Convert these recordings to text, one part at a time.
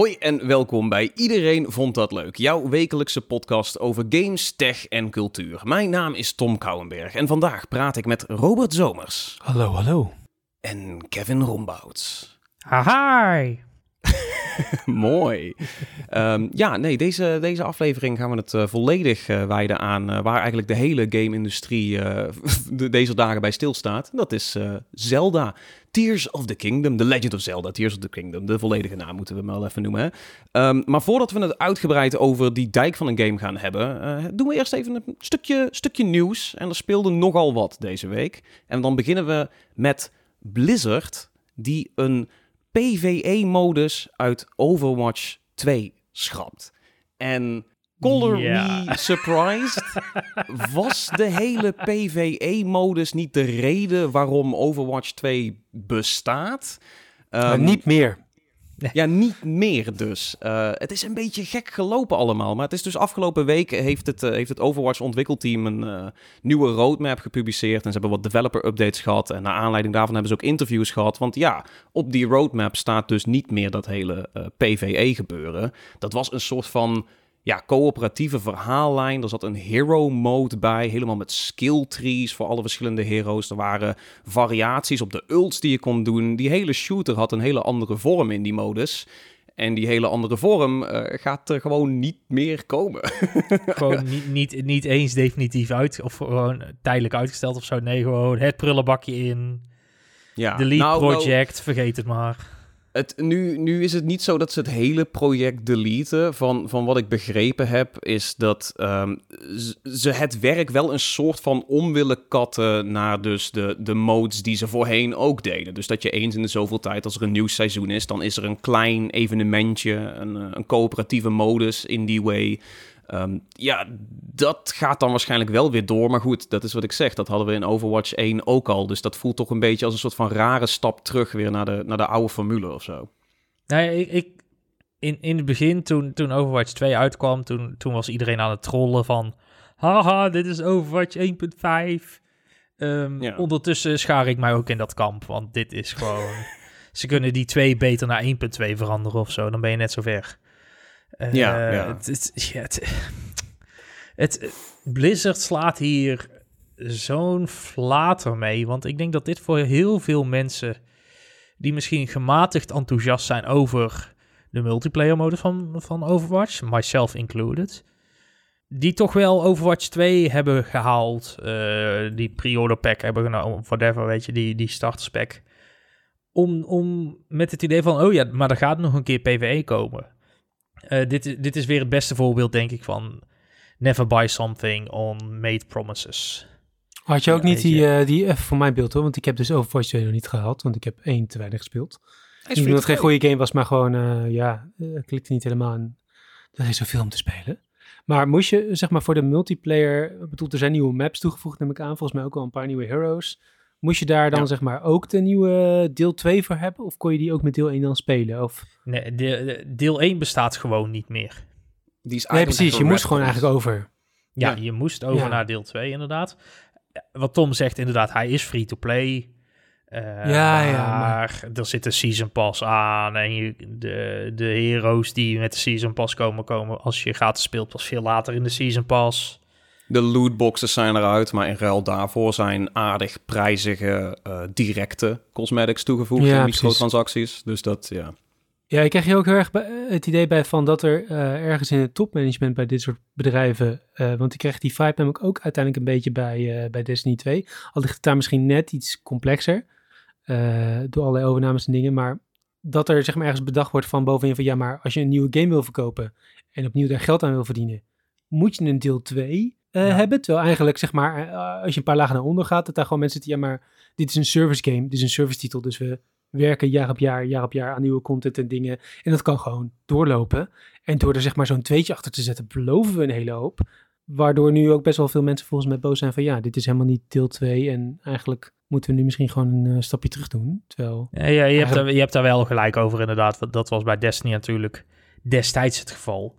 Hoi en welkom bij Iedereen Vond Dat Leuk, jouw wekelijkse podcast over games, tech en cultuur. Mijn naam is Tom Kouwenberg en vandaag praat ik met Robert Zomers. Hallo, hallo. En Kevin Rombouts. Hi. Mooi. Ehm, ja, nee, deze, deze aflevering gaan we het uh, volledig uh, wijden aan uh, waar eigenlijk de hele game-industrie de, deze dagen bij stilstaat. Dat is Zelda. Tears of the Kingdom, The Legend of Zelda, Tears of the Kingdom. De volledige naam moeten we hem wel even noemen. Um, maar voordat we het uitgebreid over die dijk van een game gaan hebben, doen we eerst even een stukje, stukje nieuws. En er speelde nogal wat deze week. En dan beginnen we met Blizzard, die een PvE-modus uit Overwatch 2 schrapt. En Color yeah. me surprised. Was de hele PvE-modus niet de reden waarom Overwatch 2 bestaat? Um, niet meer. Ja, niet meer dus. Uh, het is een beetje gek gelopen allemaal. Maar het is dus afgelopen week heeft het, uh, heeft het Overwatch ontwikkelteam een uh, nieuwe roadmap gepubliceerd. En ze hebben wat developer updates gehad. En naar aanleiding daarvan hebben ze ook interviews gehad. Want ja, op die roadmap staat dus niet meer dat hele PvE gebeuren. Dat was een soort van ja, coöperatieve verhaallijn. Er zat een hero mode bij, helemaal met skill trees voor alle verschillende heroes. Er waren variaties op de ults die je kon doen. Die hele shooter had een hele andere vorm in die modus. En die hele andere vorm uh, gaat er gewoon niet meer komen. gewoon niet, niet, niet eens definitief uit, of gewoon tijdelijk uitgesteld of zo. Nee, gewoon het prullenbakje in. Ja, Delete nou, project, nou, vergeet het maar. Het, nu, nu is het niet zo dat ze het hele project deleten. Van, van wat ik begrepen heb, is dat um, ze het werk wel een soort van om willen katten naar dus de, de modes die ze voorheen ook deden. Dus dat je eens in de zoveel tijd, als er een nieuw seizoen is, dan is er een klein evenementje, een, een coöperatieve modus in die way. Um, ja, dat gaat dan waarschijnlijk wel weer door. Maar goed, dat is wat ik zeg. Dat hadden we in Overwatch 1 ook al. Dus dat voelt toch een beetje als een soort van rare stap terug weer naar de, naar de oude formule of zo. Nee, ik, ik, in, in het begin, toen, toen Overwatch 2 uitkwam, toen, toen was iedereen aan het trollen van... Haha, dit is Overwatch 1.5. Um, ja. Ondertussen schaar ik mij ook in dat kamp, want dit is gewoon... ze kunnen die 2 beter naar 1.2 veranderen of zo, dan ben je net zo ver. Uh, ja, ja. Het, het, ja het, Blizzard slaat hier zo'n flater mee. Want ik denk dat dit voor heel veel mensen die misschien gematigd enthousiast zijn over de multiplayer mode van, van Overwatch, myself included, die toch wel Overwatch 2 hebben gehaald, uh, die pre-order pack hebben genomen, whatever, weet je, die, die starter pack. Om, om met het idee van, oh ja, maar er gaat nog een keer PvE komen. Uh, dit, dit is weer het beste voorbeeld, denk ik, van never buy something on made promises. Had je ook niet die, uh, die, even voor mijn beeld hoor, want ik heb dus Overwatch 2 nog niet gehad, want ik heb één te weinig gespeeld. Niet omdat het geen goede game was, maar gewoon, uh, ja, uh, klikte niet helemaal aan. Er is zoveel om te spelen. Maar moest je, zeg maar, voor de multiplayer, bedoel, er zijn nieuwe maps toegevoegd, neem ik aan, volgens mij ook al een paar nieuwe heroes. Moest je daar dan, zeg maar, ook de nieuwe deel 2 voor hebben? Of kon je die ook met deel 1 dan spelen? Of? Nee, de, deel 1 bestaat gewoon niet meer. Die is nee, precies. Je moest gewoon eigenlijk over. Ja, je moest over naar deel 2 inderdaad. Wat Tom zegt, inderdaad, hij is free-to-play. Uh, ja, ja. Maar, er zit een season pass aan. En je, de, de heroes die met de season pass komen, komen als je gaat speelt pas veel later in de season pass. De lootboxes zijn eruit, maar in ruil daarvoor zijn aardig prijzige uh, directe cosmetics toegevoegd ja, in microtransacties. Dus dat, ja. Ja, ik krijg hier ook heel erg het idee bij van dat er uh, ergens in het topmanagement bij dit soort bedrijven, uh, want ik kreeg die vibe namelijk ook uiteindelijk een beetje bij, bij Destiny 2. Al ligt het daar misschien net iets complexer, door allerlei overnames en dingen, maar dat er zeg maar ergens bedacht wordt van bovenin van ja, maar als je een nieuwe game wil verkopen en opnieuw daar geld aan wil verdienen, moet je een deel 2 ja. hebben. Terwijl eigenlijk zeg maar, als je een paar lagen naar onder gaat, dat daar gewoon mensen zitten, ja maar dit is een service game, dit is een service titel, dus we werken jaar op jaar, jaar op jaar aan nieuwe content en dingen. En dat kan gewoon doorlopen. En door er zeg maar zo'n tweetje achter te zetten, beloven we een hele hoop. Waardoor nu ook best wel veel mensen volgens mij boos zijn van ja, dit is helemaal niet deel 2 en eigenlijk moeten we nu misschien gewoon een uh, stapje terug doen. Terwijl ja, ja je, hebt daar, je hebt daar wel gelijk over inderdaad. Dat was bij Destiny natuurlijk destijds het geval.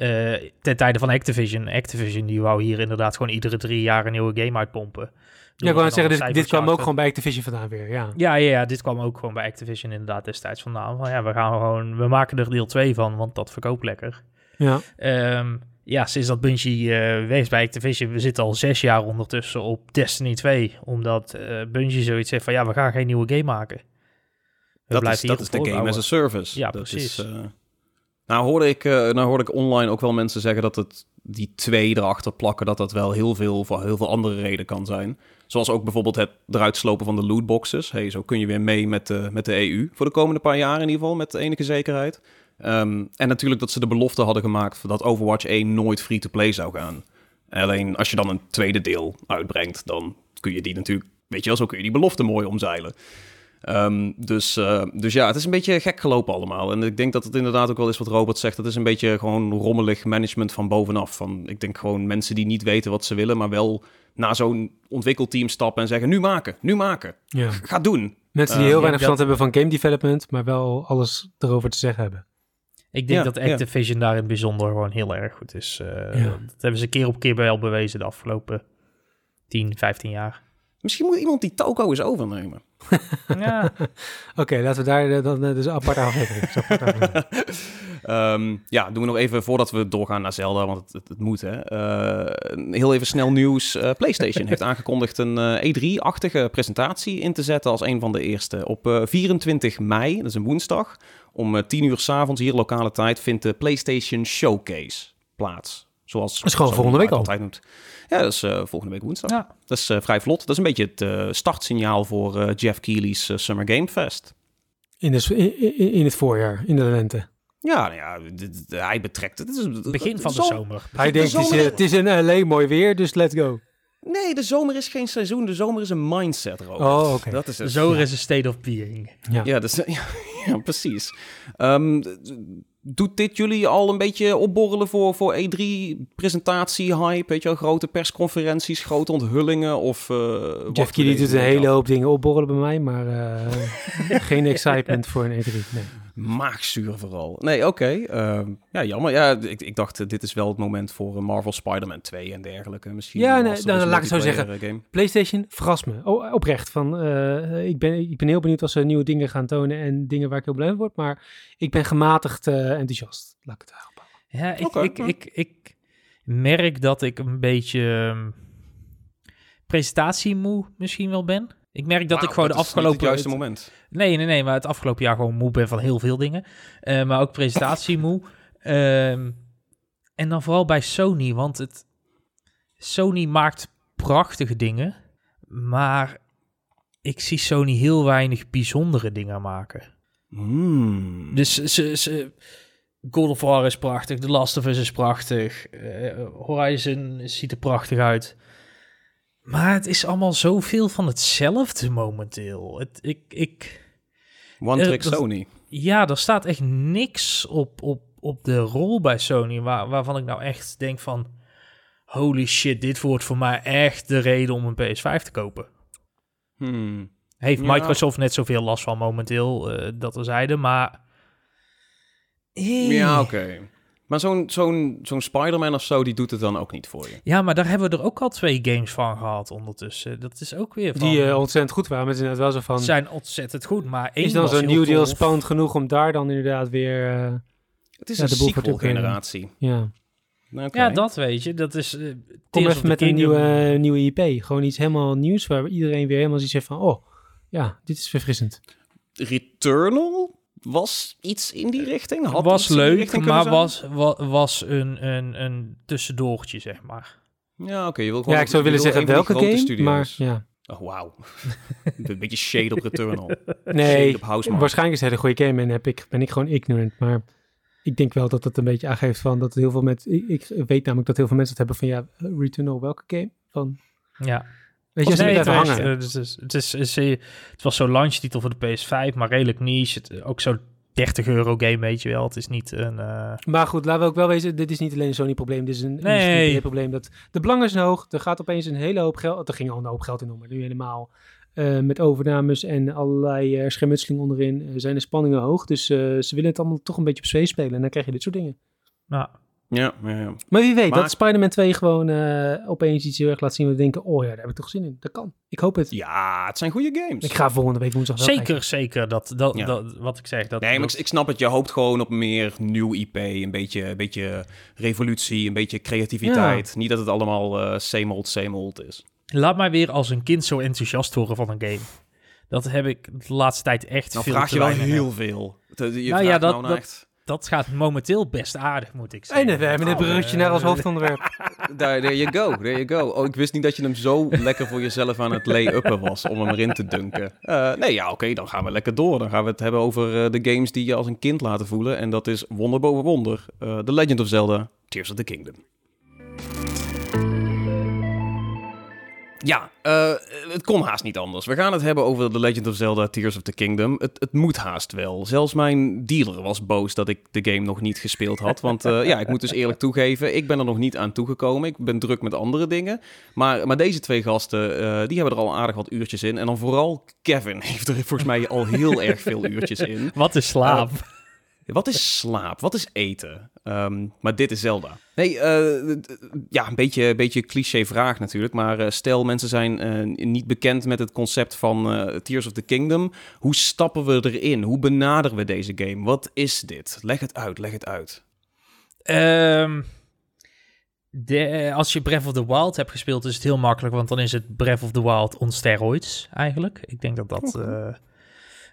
Eh, ten tijde van Activision. Activision die wou hier inderdaad gewoon iedere drie jaar een nieuwe game uitpompen. Ja, ik wou zeggen, dit, dit kwam ook gewoon bij Activision vandaan weer, ja. Ja, ja, ja, dit kwam ook gewoon bij Activision inderdaad destijds vandaan. Van ja, we gaan gewoon, we maken er deel 2 van, want dat verkoopt lekker. Ja, Ehm, ja, sinds dat Bungie eh wees bij Activision, we zitten al zes jaar ondertussen op Destiny 2. Omdat eh Bungie zoiets heeft van ja, we gaan geen nieuwe game maken. We Dat is, dat is de game as a service. Ja, dat precies. Is, eh, nou, hoorde ik, eh, nou hoorde ik online ook wel mensen zeggen dat het die twee erachter plakken, dat dat wel heel veel voor heel veel andere redenen kan zijn. Zoals ook bijvoorbeeld het eruit slopen van de lootboxes. Hey, zo kun je weer mee met de, met de EU voor de komende paar jaar in ieder geval, met enige zekerheid. Ehm, en natuurlijk dat ze de belofte hadden gemaakt dat Overwatch 1 nooit free-to-play zou gaan. Alleen als je dan een tweede deel uitbrengt, dan kun je die natuurlijk, weet je wel, zo kun je die belofte mooi omzeilen. Ehm, dus, eh, dus ja, het is een beetje gek gelopen allemaal. En ik denk dat het inderdaad ook wel is wat Robert zegt. Het is een beetje gewoon rommelig management van bovenaf. Van, ik denk gewoon mensen die niet weten wat ze willen, maar wel naar zo'n ontwikkelteam stappen en zeggen: nu maken, nu maken, ja. ga doen. Mensen die heel ik weinig verstand hebben van game development, maar wel alles erover te zeggen hebben. Ik denk Ja, dat ja. Activision daar in het bijzonder gewoon heel erg goed is. Eh, Ja. Dat hebben ze keer op keer wel bewezen de afgelopen 10, 15 jaar. Misschien moet iemand die toko eens overnemen. ja, Oké, laten we daar eh, dan eh, dus een aparte aflevering. Ehm, ja, doen we nog even voordat we doorgaan naar Zelda, want het, het, het moet hè. Eh, heel even snel nieuws. Eh, PlayStation heeft aangekondigd een eh, E3-achtige presentatie in te zetten als een van de eerste. Op eh, 24 mei, dat is een woensdag, om eh, 10 uur s'avonds hier lokale tijd vindt de PlayStation Showcase plaats. Zoals is gewoon volgende week al. altijd noemt. Ja, dat is eh, volgende week woensdag. ja. Dat is eh, vrij vlot. Dat is een beetje het eh, startsignaal voor eh, Jeff Keighley's eh, Summer Game Fest. In, de, in, in- in het voorjaar, in de lente. Ja, nou ja, hij betrekt het. Het is het- begin van de zo- zomer. Hij denkt, het is, zomer- het is in LA mooi weer, dus let's go. Nee, de zomer is geen seizoen. De zomer is een mindset, Robert. Oh, oké. Dat is het. Zo is een state of being. Ja. Ja, dus, ja, ja, precies. Ehm, d- d- doet dit jullie al een beetje opborrelen voor, voor E3 presentatie hype? Weet je wel, grote persconferenties, grote onthullingen of... wachten Jeff Keighley doet een hele hoop dingen opborrelen bij mij, maar eh, geen excitement voor een E3. Nee. Maagzuur vooral. Nee, oké. ehm, ja, jammer. Ja, ik, ik dacht, eh, dit is wel het moment voor een Marvel Spider-Man 2 en dergelijke. Misschien Ja, nee, dan laat ik het zo multiplayer, eh, game. PlayStation, verras me. Oh, oprecht. Van, eh, ik, ben, ik ben heel benieuwd als ze nieuwe dingen gaan tonen en dingen waar ik heel blij van word. Maar ik ben gematigd eh, enthousiast. Laat ik het daarop houden. Ja, ik, ik, ik, ik merk dat ik een beetje ehm, presentatiemoe misschien wel ben. Ik merk dat ik gewoon de afgelopen... het juiste moment. Nee, nee, nee, maar het afgelopen jaar gewoon moe ben van heel veel dingen. Eh, maar ook presentatiemoe. Ehm en dan vooral bij Sony, want het, Sony maakt prachtige dingen, maar ik zie Sony heel weinig bijzondere dingen maken. Hmm. Dus ze, ze, God of War is prachtig, The Last of Us is prachtig, eh, Horizon ziet er prachtig uit. Maar het is allemaal zoveel van hetzelfde momenteel. Het, ik, ik, One eh, Trick dat- Sony. ja, er staat echt niks op, op, op de rol bij Sony waar, waarvan ik nou echt denk van... Holy shit, dit wordt voor mij echt de reden om een PS5 te kopen. Hmm. Heeft Ja. Microsoft net zoveel last van momenteel, eh, dat er zeiden, maar... Eh. Ja, oké. Maar zo'n zo'n zo'n Spider-Man of zo, die doet het dan ook niet voor je. Ja, maar daar hebben we er ook al twee games van gehad ondertussen. Dat is ook weer van... Die eh, ontzettend goed waren. Maar het is inderdaad wel zo van... zijn ontzettend goed, maar één is dan zo'n deel tof. spannend genoeg om daar dan inderdaad weer... eh, Het is Ja, een de boel voor te sequel-generatie. ja. Oké. Ja, dat weet je. Dat is... Kom of even met een nieuwe, nieuwe IP. Gewoon iets helemaal nieuws waar iedereen weer helemaal zoiets heeft van... Oh, ja, dit is verfrissend. Returnal was iets in die richting. Had was leuk, richting maar was, wa- was een, een, een tussendoortje, zeg maar. Ja, oké. je wil gewoon Ja, ik zou willen wil zeggen welke game, maar studio's. ja. Oh, wauw. een beetje shade op Returnal. Nee, Shade op waarschijnlijk is het een goede game en heb ik, ben ik gewoon ignorant. Maar ik denk wel dat het een beetje aangeeft van dat heel veel mensen... Ik, ik weet namelijk dat heel veel mensen het hebben van ja, eh, Returnal, welke game? Van, Ja. Weet je, Nee, het, was, hangen. eh, het, is, het, is, is, eh, het was zo'n launchtitel voor de PS5, maar redelijk niche. Het, ook zo'n 30 euro game, weet je wel. Het is niet een... eh, Maar goed, laten we ook wel wezen, dit is niet alleen een Sony-probleem, dit is een Nee. probleem. Dat de belangen zijn hoog, er gaat opeens een hele hoop geld, er ging al een hoop geld in om, maar nu helemaal eh, met overnames en allerlei eh schermutseling onderin eh, zijn de spanningen hoog. Dus eh, ze willen het allemaal toch een beetje op zweef spelen en dan krijg je dit soort dingen. nou, Ja, ja, ja. Maar wie weet Maar- dat Spider-Man 2 gewoon eh, opeens iets heel erg laat zien. We denken, oh ja, daar heb ik toch zin in. Dat kan. Ik hoop het. Ja, het zijn goede games. Ik ga volgende week woensdag wel Zeker, kijken. zeker. Dat, dat, Ja. dat, wat ik zeg. Dat, Nee, maar dat- ik, ik snap het. Je hoopt gewoon op meer nieuw IP. Een beetje, een beetje revolutie, een beetje creativiteit. Niet dat het allemaal eh same old, same old is. Laat mij weer als een kind zo enthousiast worden van een game. Dat heb ik de laatste tijd echt Nou veel vraag je wel heel veel. Je Nou vraagt ja, dat- nou naar dat- echt... Dat gaat momenteel best aardig, moet ik zeggen. En we hebben dit Nou, bruggetje eh, naar als hoofdonderwerp. There, there you go, there you go. Oh, ik wist niet dat je hem zo lekker voor jezelf aan het lay-uppen was om hem erin te dunken. Eh, nee, ja, oké, dan gaan we lekker door. Dan gaan we het hebben over eh, de games die je als een kind laten voelen. En dat is wonder boven wonder. Eh, The Legend of Zelda, Tears of the Kingdom. Ja, eh, het kon haast niet anders. We gaan het hebben over The Legend of Zelda Tears of the Kingdom. Het, het moet haast wel. Zelfs mijn dealer was boos dat ik de game nog niet gespeeld had. Want eh, ja, ik moet dus eerlijk toegeven, ik ben er nog niet aan toegekomen. Ik ben druk met andere dingen. Maar, maar deze twee gasten, eh, die hebben er al aardig wat uurtjes in. En dan vooral Kevin heeft er volgens mij al heel erg veel uurtjes in. Wat is slaap? Wat is slaap? Wat is eten? Ehm, maar dit is Zelda. Nee, eh, ja, een beetje, beetje cliché vraag natuurlijk. Maar eh, stel, mensen zijn eh, niet bekend met het concept van eh, Tears of the Kingdom. Hoe stappen we erin? Hoe benaderen we deze game? Wat is dit? Leg het uit, leg het uit. Ehm, de, als je Breath of the Wild hebt gespeeld, is het heel makkelijk, want dan is het Breath of the Wild on steroids eigenlijk. Ik denk dat dat.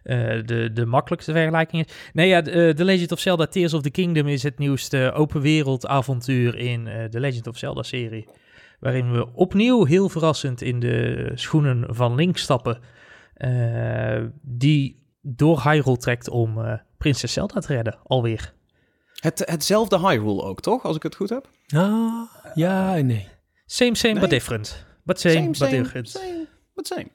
Eh, eh, de, de makkelijkste vergelijking is. Nee, ja, de, eh, The Legend of Zelda Tears of the Kingdom is het nieuwste open wereld avontuur in eh, de Legend of Zelda serie. Waarin we opnieuw heel verrassend in de schoenen van Link stappen. eh, die door Hyrule trekt om eh, prinses Zelda te redden, alweer. Het, hetzelfde Hyrule ook, toch? Als ik het goed heb? Ah, ja en nee. Same, same, Nee. but different. But same, but different. same, but same.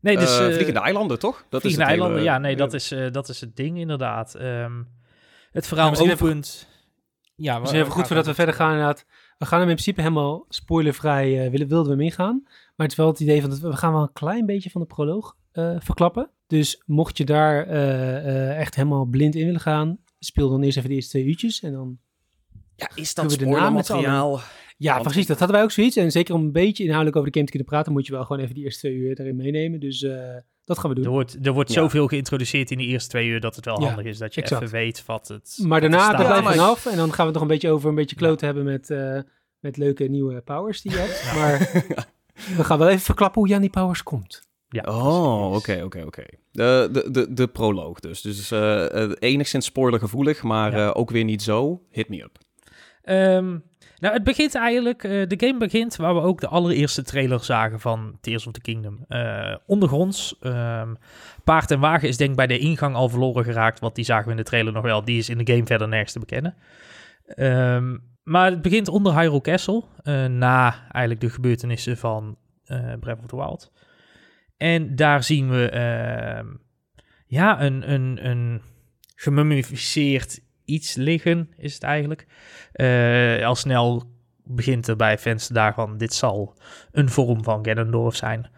Nee, dus... Eh, eh, vliegende eilanden, toch? Dat vliegende het hele- eilanden, ja, nee, dat is, eh, dat is het ding inderdaad. Ehm, het verhaal opent... Ja, Misschien even goed voordat we verder gaan inderdaad. We gaan hem in principe helemaal spoilervrij, eh, willen, wilden we hem ingaan. Maar het is wel het idee van, dat we we gaan wel een klein beetje van de proloog eh, verklappen. Dus mocht je daar eh, eh, echt helemaal blind in willen gaan, speel dan eerst even de eerste twee uurtjes. En dan... Ja, is Kunnen dat we spoilermateriaal? Ja, Want- precies. Dat hadden wij ook zoiets. En zeker om een beetje inhoudelijk over de game te kunnen praten, moet je wel gewoon even die eerste twee uur daarin meenemen. Dus eh, dat gaan we Er doen. wordt, er wordt Ja. zoveel geïntroduceerd in de eerste twee uur dat het wel Ja, handig is dat je exact. even weet wat het... Maar wat er daarna maar- we vanaf. En dan gaan we het nog een beetje over een beetje kloten hebben met, eh, met leuke nieuwe powers die je hebt. Maar we gaan wel even verklappen hoe je aan die powers komt. Ja, Oh, oké, oké, oké. De, de, de, proloog dus. Dus eh, enigszins spoilergevoelig, maar Ja. eh, ook weer niet zo. Hit me up. Ehm, nou, het begint eigenlijk, eh, de game begint waar we ook de allereerste trailer zagen van Tears of the Kingdom. Eh, ondergronds, ehm, paard en wagen is denk ik bij de ingang al verloren geraakt, want die zagen we in de trailer nog wel. Die is in de game verder nergens te bekennen. Ehm, maar het begint onder Hyrule Castle, eh, na eigenlijk de gebeurtenissen van Breath of the Wild. En daar zien we ehm, ja, een, een, een gemummificeerd iets liggen, is het eigenlijk. Eh, al snel begint er bij fans daarvan, dit zal een vorm van Ganondorf zijn.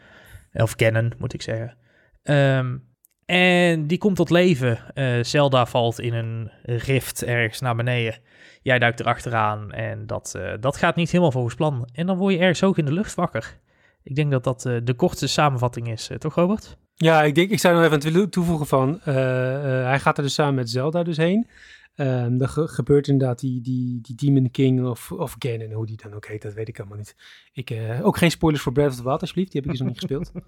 Of Ganon, moet ik zeggen. Ehm, en die komt tot leven. Eh, Zelda valt in een rift ergens naar beneden. Jij duikt erachteraan en dat, eh, dat gaat niet helemaal volgens plan. En dan word je ergens hoog in de lucht wakker. Ik denk dat dat de kortste samenvatting is, toch Robert? Ja, ik denk, ik zou nog even toevoegen van, hij gaat er dus samen met Zelda dus heen. Ehm er ge- gebeurt inderdaad die, die, die Demon King of, of Ganon, hoe die dan ook heet, dat weet ik helemaal niet. Ik, eh, ook geen spoilers voor Breath of the Wild, alsjeblieft, die heb ik dus nog niet gespeeld.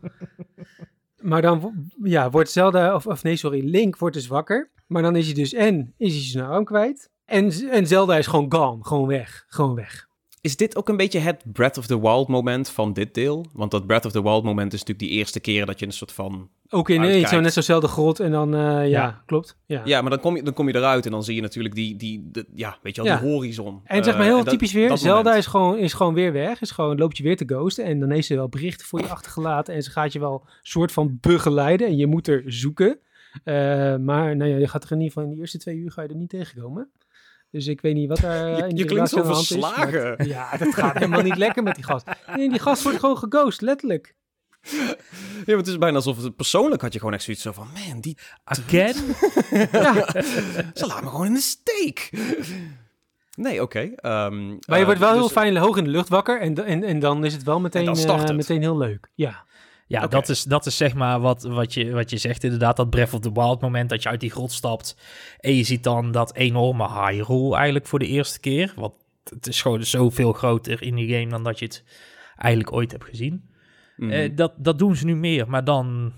Maar dan ja, wordt Zelda, of, of nee, sorry, Link wordt dus wakker. Maar dan is hij dus en is hij zijn arm kwijt. En, en Zelda is gewoon gone, gewoon weg, gewoon weg. Is dit ook een beetje het Breath of the Wild moment van dit deel? Want dat Breath of the Wild moment is natuurlijk die eerste keer dat je een soort van... Ook in nee, Uitkijkt. zo net zo'nzelfde grot en dan, eh, ja, Ja. klopt. Ja. Ja, maar dan kom je, dan kom je eruit en dan zie je natuurlijk die, die, de- ja, weet je wel, Ja. die horizon. En zeg maar Eh, heel dat- typisch weer, dat Zelda moment. is gewoon, is gewoon weer weg. Is gewoon, loopt je weer te ghosten. En dan heeft ze wel berichten voor je achtergelaten. En ze gaat je wel soort van begeleiden. En je moet er zoeken. Eh, maar nou ja, je gaat er in ieder geval in de eerste twee uur ga je er niet tegenkomen. Dus ik weet niet wat daar Je- in je die klinkt relatie zo is, maar- verslagen. ja, dat gaat helemaal niet lekker met die gast. Nee, die gast wordt gewoon geghost, letterlijk. Ja, maar het is bijna alsof het persoonlijk had je gewoon echt zoiets zo van... Man, die, Again? Ja, ze laat me gewoon in de steek. Nee, oké. ehm, Maar je eh, wordt wel heel dus- fijn hoog in de lucht wakker en, en, en dan is het wel meteen, dan start eh, meteen heel leuk. Ja, Ja, dat, is, dat is zeg maar wat, wat, je, wat je zegt inderdaad, dat Breath of the Wild moment dat je uit die grot stapt en je ziet dan dat enorme Hyrule eigenlijk voor de eerste keer. Want het is gewoon zoveel groter in die game dan dat je het eigenlijk ooit hebt gezien. Mhm. Eh, dat, dat doen ze nu meer, maar dan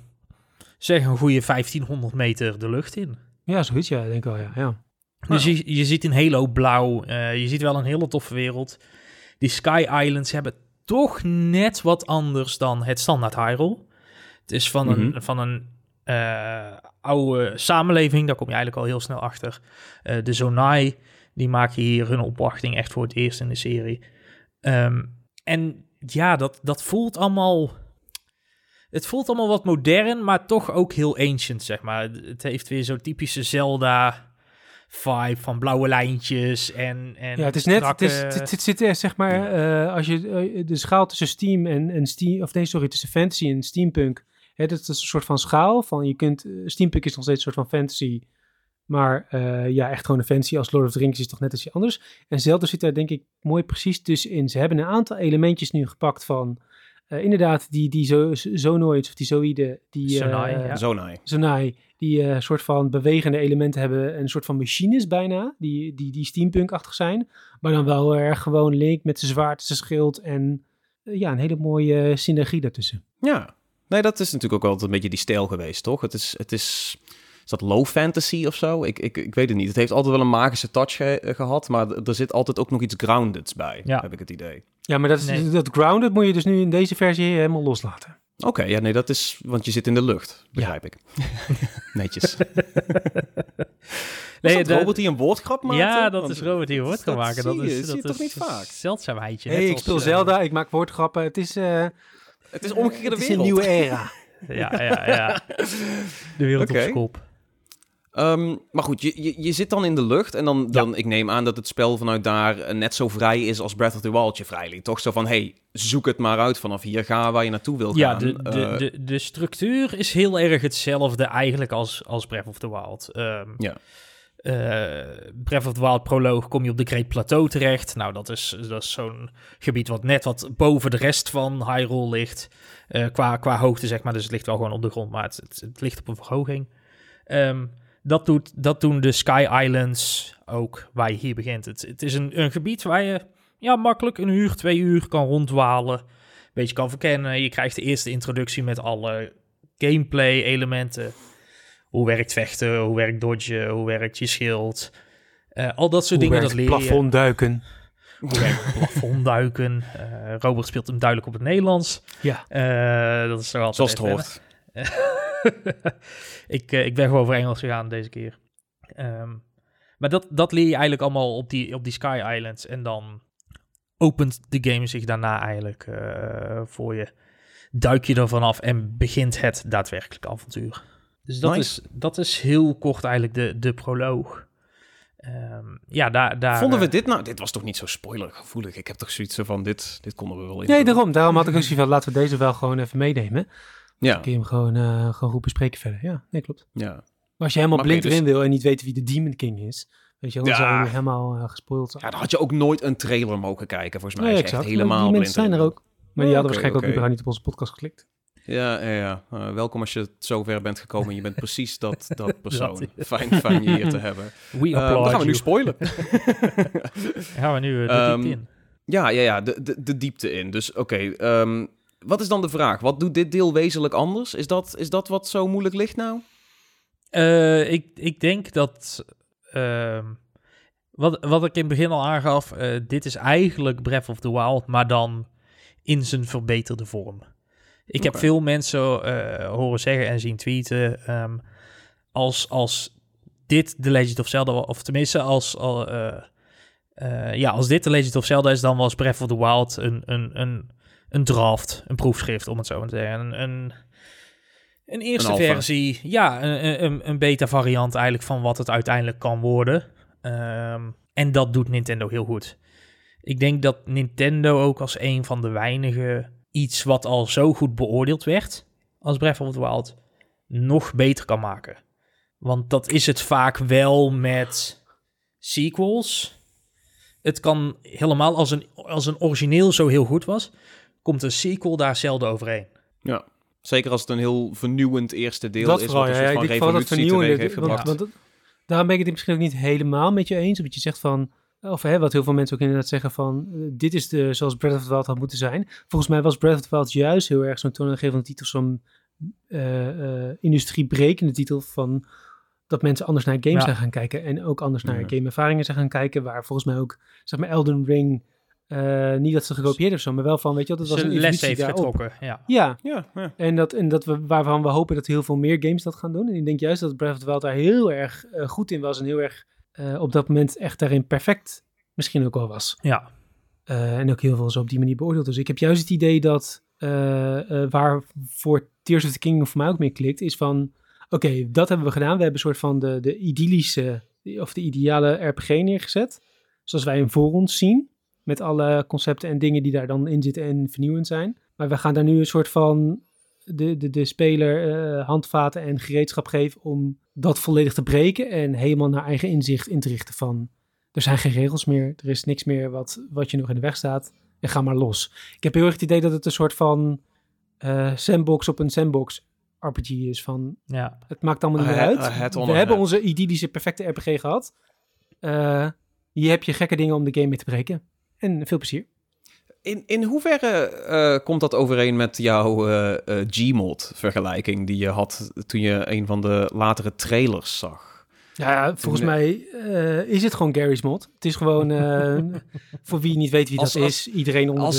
zeg een goede 1500 meter de lucht in. ja zoiets ja, denk ik wel. Ja, ja. Dus je, je ziet een Halo blauw, eh, je ziet wel een hele toffe wereld. Die Sky Islands hebben toch net wat anders dan het standaard Hyrule. Het is van een, Mhm. van een eh, oude samenleving, daar kom je eigenlijk al heel snel achter. De Zonai, die maken hier hun opwachting echt voor het eerst in de serie. Ehm, en ja, dat, dat voelt allemaal... Het voelt allemaal wat modern, maar toch ook heel ancient, zeg maar. Het heeft weer zo'n typische Zelda vibe van blauwe lijntjes en, en ja het is net, het, is, strakke- het, het zit er, zeg maar, eh, als je eh, de schaal tussen Steam en, en Steam, of nee, sorry, tussen fantasy en steampunk, hè, dat is een soort van schaal van, je kunt, eh, steampunk is nog steeds een soort van fantasy, maar eh, ja, echt gewoon een fantasy als Lord of the Rings is toch net iets anders. En Zelda zit daar denk ik mooi precies tussenin. Ze hebben een aantal elementjes nu gepakt van, eh, inderdaad, die, die zo, zonoids of die zoïden, die... Zonai, eh, ja. Zonai. Zonai, die eh soort van bewegende elementen hebben, een soort van machines bijna, die, die, die steampunk-achtig zijn, maar dan wel erg gewoon Link met zijn zwaard, zijn schild en ja, een hele mooie synergie daartussen. Ja. Nee, dat is natuurlijk ook altijd een beetje die stijl geweest, toch? Het is, het is, is dat low fantasy of zo? Ik, ik, ik weet het niet. Het heeft altijd wel een magische touch ge- eh, gehad, maar er zit altijd ook nog iets groundeds bij, Ja. heb ik het idee. Ja, maar dat, is, Nee. dat grounded moet je dus nu in deze versie helemaal loslaten. Oké, ja, nee, dat is, want je zit in de lucht, begrijp ik. Netjes. Nee, de- Robert die een woordgrap maakte? Ja, dat Want is Robert die woord kan dat maken. zie Dat je, is, zie dat je toch is niet vaak? een zeldzaamheidje. hey, ik speel eh, Zelda, ik maak woordgrappen. Het is, eh Het is omgekeerde het is wereld. een nieuwe era. Ja, ja, ja. De wereld op zijn kop. Ehm, maar goed, je, je, je zit dan in de lucht en dan, dan ik neem aan dat het spel vanuit daar eh, net zo vrij is als Breath of the Wild je vrij liet. Toch zo van, hey, zoek het maar uit vanaf hier, ga waar je naartoe wil Ja, gaan. de, de, Eh, de, de structuur is heel erg hetzelfde eigenlijk als, als Breath of the Wild. Ehm, Ja. eh, Breath of the Wild proloog kom je op de Great Plateau terecht. Nou, dat is, dat is zo'n gebied wat net wat boven de rest van Hyrule ligt. Qua, qua hoogte, zeg maar. Dus het ligt wel gewoon op de grond, maar het, het, het ligt op een verhoging. Ehm, dat, doet, dat doen de Sky Islands ook, waar je hier begint. Het, het is een, een gebied waar je ja, makkelijk een uur, twee uur kan rondwalen. Een beetje kan verkennen. Je krijgt de eerste introductie met alle gameplay-elementen. Hoe werkt vechten, hoe werkt dodgen, hoe werkt je schild. Eh, al dat soort Hoe dingen, dat leer je. plafond duiken. Hoe werkt het plafond duiken. Eh, Robert speelt hem duidelijk op het Nederlands. Ja. Eh, dat is zo altijd zoals het hoort. ik, eh, ik ben gewoon voor Engels gegaan deze keer. Ehm, maar dat, dat leer je eigenlijk allemaal op die, op die Sky Islands. En dan opent de game zich daarna eigenlijk eh, voor je. Duik je er vanaf en begint het daadwerkelijke avontuur. Dus dat, Nice. is, dat is heel kort eigenlijk de, de proloog. Ehm, ja, daar... daar Vonden we eh, dit nou... Dit was toch niet zo spoilergevoelig? Ik heb toch zoiets van, dit, dit konden we wel in. Nee, daarom. Daarom had ik ook zoiets van, laten we deze wel gewoon even meenemen. Ja, Dan kun je hem gewoon, eh, gewoon goed bespreken verder. Ja, nee, klopt. ja. Maar als je helemaal Maar blind dus- erin wil en niet weet wie de Demon King is, weet je, dan Ja. zou je helemaal eh, gespoild zijn. Ja, dan had je ook nooit een trailer mogen kijken, volgens mij. Nee, echt exact. Maar helemaal die blind mensen zijn er ook. Maar die hadden waarschijnlijk ook überhaupt niet op onze podcast geklikt. Ja, ja, ja. Eh, welkom als je zover bent gekomen en je bent precies dat, dat persoon. Dat- Fijn, fijn je hier te hebben. We applaud dan gaan we nu spoilen. gaan we nu de Ehm, diepte in. ja, ja, ja, de, de, de diepte in. Dus oké, ehm, wat is dan de vraag? Wat doet dit deel wezenlijk anders? Is dat, is dat wat zo moeilijk ligt nou? Eh, ik, ik denk dat. ehm, wat, wat ik in het begin al aangaf. eh, dit is eigenlijk Breath of the Wild. Maar dan in zijn verbeterde vorm. Ik heb veel mensen eh, horen zeggen en zien tweeten. ehm, als, als dit The Legend of Zelda. Of tenminste, als. al, ja, als dit The Legend of Zelda is, dan was Breath of the Wild een, een, een, een draft, een proefschrift, om het zo maar te zeggen. Een, een, een eerste Een versie, ja, een, een, een beta-variant eigenlijk van wat het uiteindelijk kan worden. Ehm, en dat doet Nintendo heel goed. Ik denk dat Nintendo ook als een van de weinige iets wat al zo goed beoordeeld werd als Breath of the Wild nog beter kan maken. Want dat is het vaak wel met sequels. het kan helemaal als een, als een origineel zo heel goed was, komt een sequel daar zelden overheen. Ja, zeker als het een heel vernieuwend eerste deel dat is. vooral, wat ja. een ja soort ik van vooral dat vernieuwende... heeft Want, gebracht. want dat- daarom ben ik het misschien ook niet helemaal met je eens. Omdat je zegt van... Of hè, wat heel veel mensen ook inderdaad zeggen van... eh, dit is de, zoals Breath of the Wild had moeten zijn. Volgens mij was Breath of the Wild juist heel erg zo'n toonaangevende titel. Zo'n eh, eh, industriebrekende titel van... Dat mensen anders naar games Ja. zijn gaan kijken. En ook anders naar Ja. gameervaringen zijn gaan kijken. Waar volgens mij ook, zeg maar, Elden Ring... eh, niet dat ze gekopieerd of zo, maar wel van, weet je wat, het was een les heeft daarop. getrokken. Ja. Ja, Ja, ja. en, dat, en dat we, waarvan we hopen dat heel veel meer games dat gaan doen. En ik denk juist dat Breath of the Wild daar heel erg eh, goed in was. En heel erg eh, op dat moment echt daarin perfect misschien ook wel was. ja. Eh, en ook heel veel zo op die manier beoordeeld. Dus ik heb juist het idee dat eh, eh, waar voor Tears of the Kingdom voor mij ook mee klikt, is van oké, dat hebben we gedaan. We hebben een soort van de, de idyllische of de ideale RPG neergezet. Zoals wij hem voor ons zien. Met alle concepten en dingen die daar dan in zitten en vernieuwend zijn. Maar we gaan daar nu een soort van de, de, de speler eh, handvaten en gereedschap geven om dat volledig te breken en helemaal naar eigen inzicht in te richten van er zijn geen regels meer, er is niks meer wat, wat je nog in de weg staat en ga maar los. Ik heb heel erg het idee dat het een soort van eh, sandbox op een sandbox RPG is van ja. het maakt allemaal niet meer uit. We hebben onze idyllische perfecte RPG gehad. Eh, hier heb je gekke dingen om de game mee te breken. En veel plezier. In, in hoeverre eh, komt dat overeen met jouw eh, eh, Gmod-vergelijking die je had toen je een van de latere trailers zag? Ja, volgens mij eh, is het gewoon Gary's mod. Het is gewoon, eh, voor wie niet weet wie Als- dat als- is, iedereen onder als-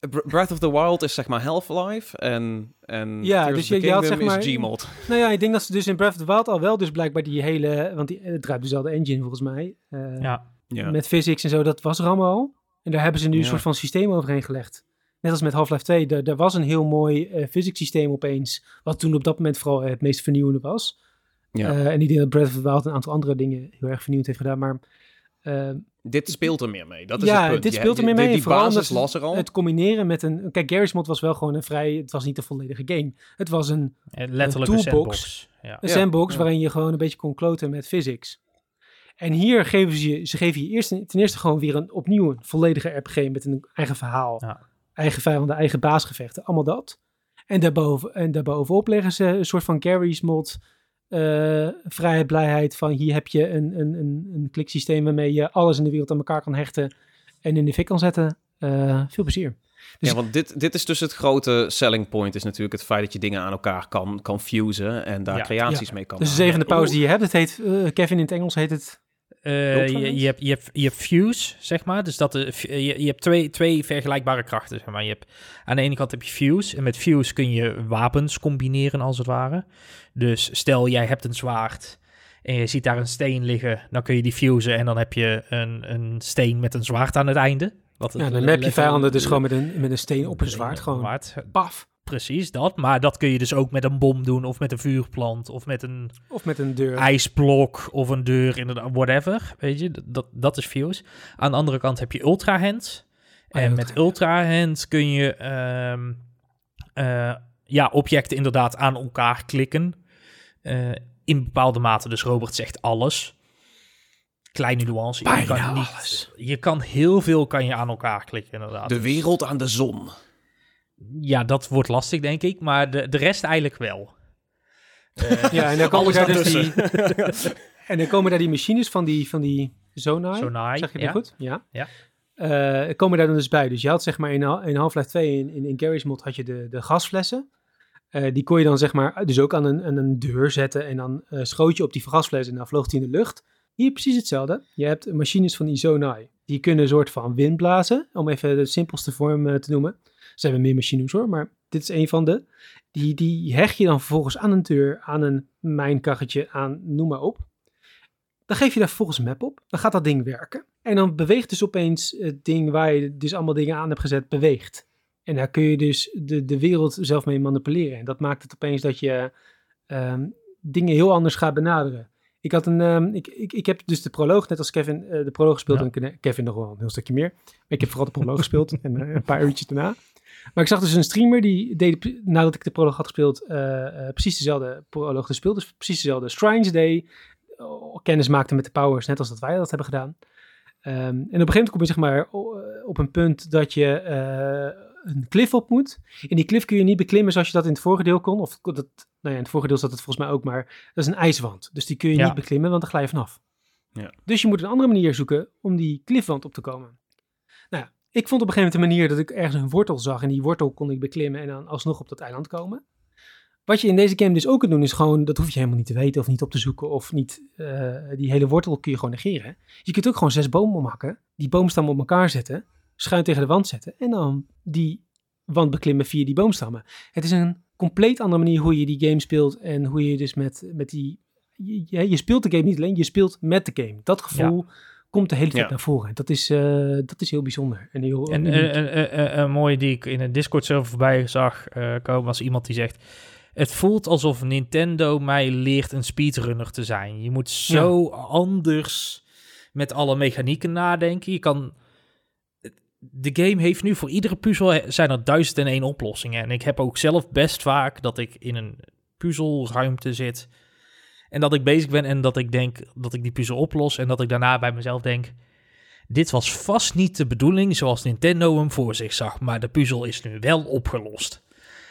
de... Br- Breath of the Wild is zeg maar Half-Life en, en Ja, Tears dus of the je- je had, zeg is maar- Gmod. Nou ja, ik denk dat ze dus in Breath of the Wild al wel dus blijkbaar die hele... Want die, het draait dezelfde engine volgens mij. eh, ja. Ja. Met physics en zo, dat was er allemaal al. En daar hebben ze nu een Ja. soort van systeem overheen gelegd. Net als met Half-Life 2, er, er was een heel mooi eh physics systeem opeens, wat toen op dat moment vooral het meest vernieuwende was. Ja. Eh, en ik denk dat Breath of the Wild een aantal andere dingen heel erg vernieuwend heeft gedaan, maar eh, Dit speelt er meer mee. Dat is Ja, het punt. dit speelt er meer mee, Die, die vooral basis omdat las er al. het combineren met een... Kijk, Garry's Mod was wel gewoon een vrij... Het was niet de volledige game. Het was een, Eh, Letterlijk een toolbox. sandbox. Ja. een sandbox ja. waarin je gewoon een beetje kon kloten met physics. En hier geven ze je, ze geven je eerst, ten eerste gewoon weer een opnieuw een volledige RPG met een eigen verhaal. Ja. Eigen vijanden, eigen baasgevechten, allemaal dat. En, daarboven, en daarbovenop leggen ze een soort van Gary's mod, eh, vrijheid, blijheid van hier heb je een, een, een, een kliksysteem waarmee je alles in de wereld aan elkaar kan hechten en in de fik kan zetten. Eh, veel plezier. Dus- ja, want dit, dit is dus het grote selling point, is natuurlijk het feit dat je dingen aan elkaar kan, kan fusen en daar Ja. creaties mee kan Dus de zevende pauze die je hebt, het heet, eh, Kevin in het Engels heet het Eh, je, hebt, je, hebt, je hebt fuse, zeg maar. Dus dat de, f- je, je hebt twee, twee vergelijkbare krachten, zeg maar. Je hebt, aan de ene kant heb je fuse. En met fuse kun je wapens combineren, als het ware. Dus stel, jij hebt een zwaard en je ziet daar een steen liggen. Dan kun je die fusen en dan heb je een, een steen met een zwaard aan het einde. Wat het Ja, dan heb je vijanden dus gewoon met een, met een steen op een zwaard. Gewoon paf. Precies, dat. Maar dat kun je dus ook met een bom doen, of met een vuurplant, of met een Of met een deur. ijsblok of een deur, inderdaad, whatever. Weet je, dat- dat, is fuse. Aan de andere kant heb je ultra hand. Oh ja, en ultra met ultra hand kun je ehm, eh, ja, objecten inderdaad aan elkaar klikken. Eh, in bepaalde mate, dus Robert zegt alles. Kleine nuance. Je Bijna kan, niet, alles. je kan heel veel kan je aan elkaar klikken, inderdaad. De wereld aan de zon. Ja, dat wordt lastig, denk ik. Maar de, de rest eigenlijk wel. Eh, Ja, en dan komen Alles daar dus die, en dan komen daar die machines van die, van die Zonai. Sonai, Zeg je dat ja. goed? Ja. Ja. Eh, komen daar dan dus bij. Dus je had zeg maar in, in Half-Life 2 in, in, in mod had je de, de gasflessen. Eh, die kon je dan zeg maar dus ook aan een, aan een deur zetten en dan eh, schoot je op die gasflessen en dan vloog die in de lucht. Hier precies hetzelfde. Je hebt machines van die Zonai. Die kunnen een soort van wind blazen, om even de simpelste vorm te noemen. Zijn wel meer machines hoor, maar dit is een van de. Die, die hecht je dan vervolgens aan een deur, aan een mijnkarretje, aan noem maar op. Dan geef je daar vervolgens een map op. Dan gaat dat ding werken. En dan beweegt dus opeens het ding waar je dus allemaal dingen aan hebt gezet, beweegt. En daar kun je dus de, de wereld zelf mee manipuleren. En dat maakt het opeens dat je ehm, dingen heel anders gaat benaderen. Ik, had een, ehm, ik, ik, ik heb dus de proloog, net als Kevin, eh, de proloog gespeeld. Ja. En Ke- Kevin nog wel een heel stukje meer. Maar ik heb vooral de proloog gespeeld en eh, een paar uurtjes daarna. Maar ik zag dus een streamer die deed, nadat ik de proloog had gespeeld, eh, eh, precies dezelfde proloog gespeeld. Dus precies dezelfde Shrines Day. oh, kennis maakte met de powers, net als dat wij dat hebben gedaan. Ehm, en op een gegeven moment kom je zeg maar eh, op een punt dat je eh, een klif op moet. En die klif kun je niet beklimmen zoals je dat in het vorige deel kon. Of dat, nou ja, in het vorige deel zat het volgens mij ook, maar dat is een ijswand. Dus die kun je Ja. niet beklimmen, want dan glij je vanaf. Ja. Dus je moet een andere manier zoeken om die klifwand op te komen. Nou ja, ik vond op een gegeven moment een manier dat ik ergens een wortel zag. En die wortel kon ik beklimmen en dan alsnog op dat eiland komen. Wat je in deze game dus ook kunt doen, is gewoon, dat hoef je helemaal niet te weten of niet op te zoeken. Of niet, eh, die hele wortel kun je gewoon negeren. Je kunt ook gewoon zes bomen omhakken, die boomstammen op elkaar zetten, schuin tegen de wand zetten. En dan die wand beklimmen via die boomstammen. Het is een compleet andere manier hoe je die game speelt. En hoe je dus met, met die. Je, je- je speelt de game niet alleen, je speelt met de game. Dat gevoel komt de hele tijd Ja. naar voren. En Dat is, eh, dat is heel bijzonder. En heel En een, een, een, een mooie die ik in een Discord server voorbij zag eh, komen was iemand die zegt... Het voelt alsof Nintendo mij leert een speedrunner te zijn. Je moet zo anders met alle mechanieken nadenken. Je kan... De game heeft nu voor iedere puzzel eh, zijn er duizend en één oplossingen. En ik heb ook zelf best vaak dat ik in een puzzelruimte zit... En dat ik bezig ben en dat ik denk dat ik die puzzel oplos. En dat ik daarna bij mezelf denk dit was vast niet de bedoeling zoals Nintendo hem voor zich zag, maar de puzzel is nu wel opgelost.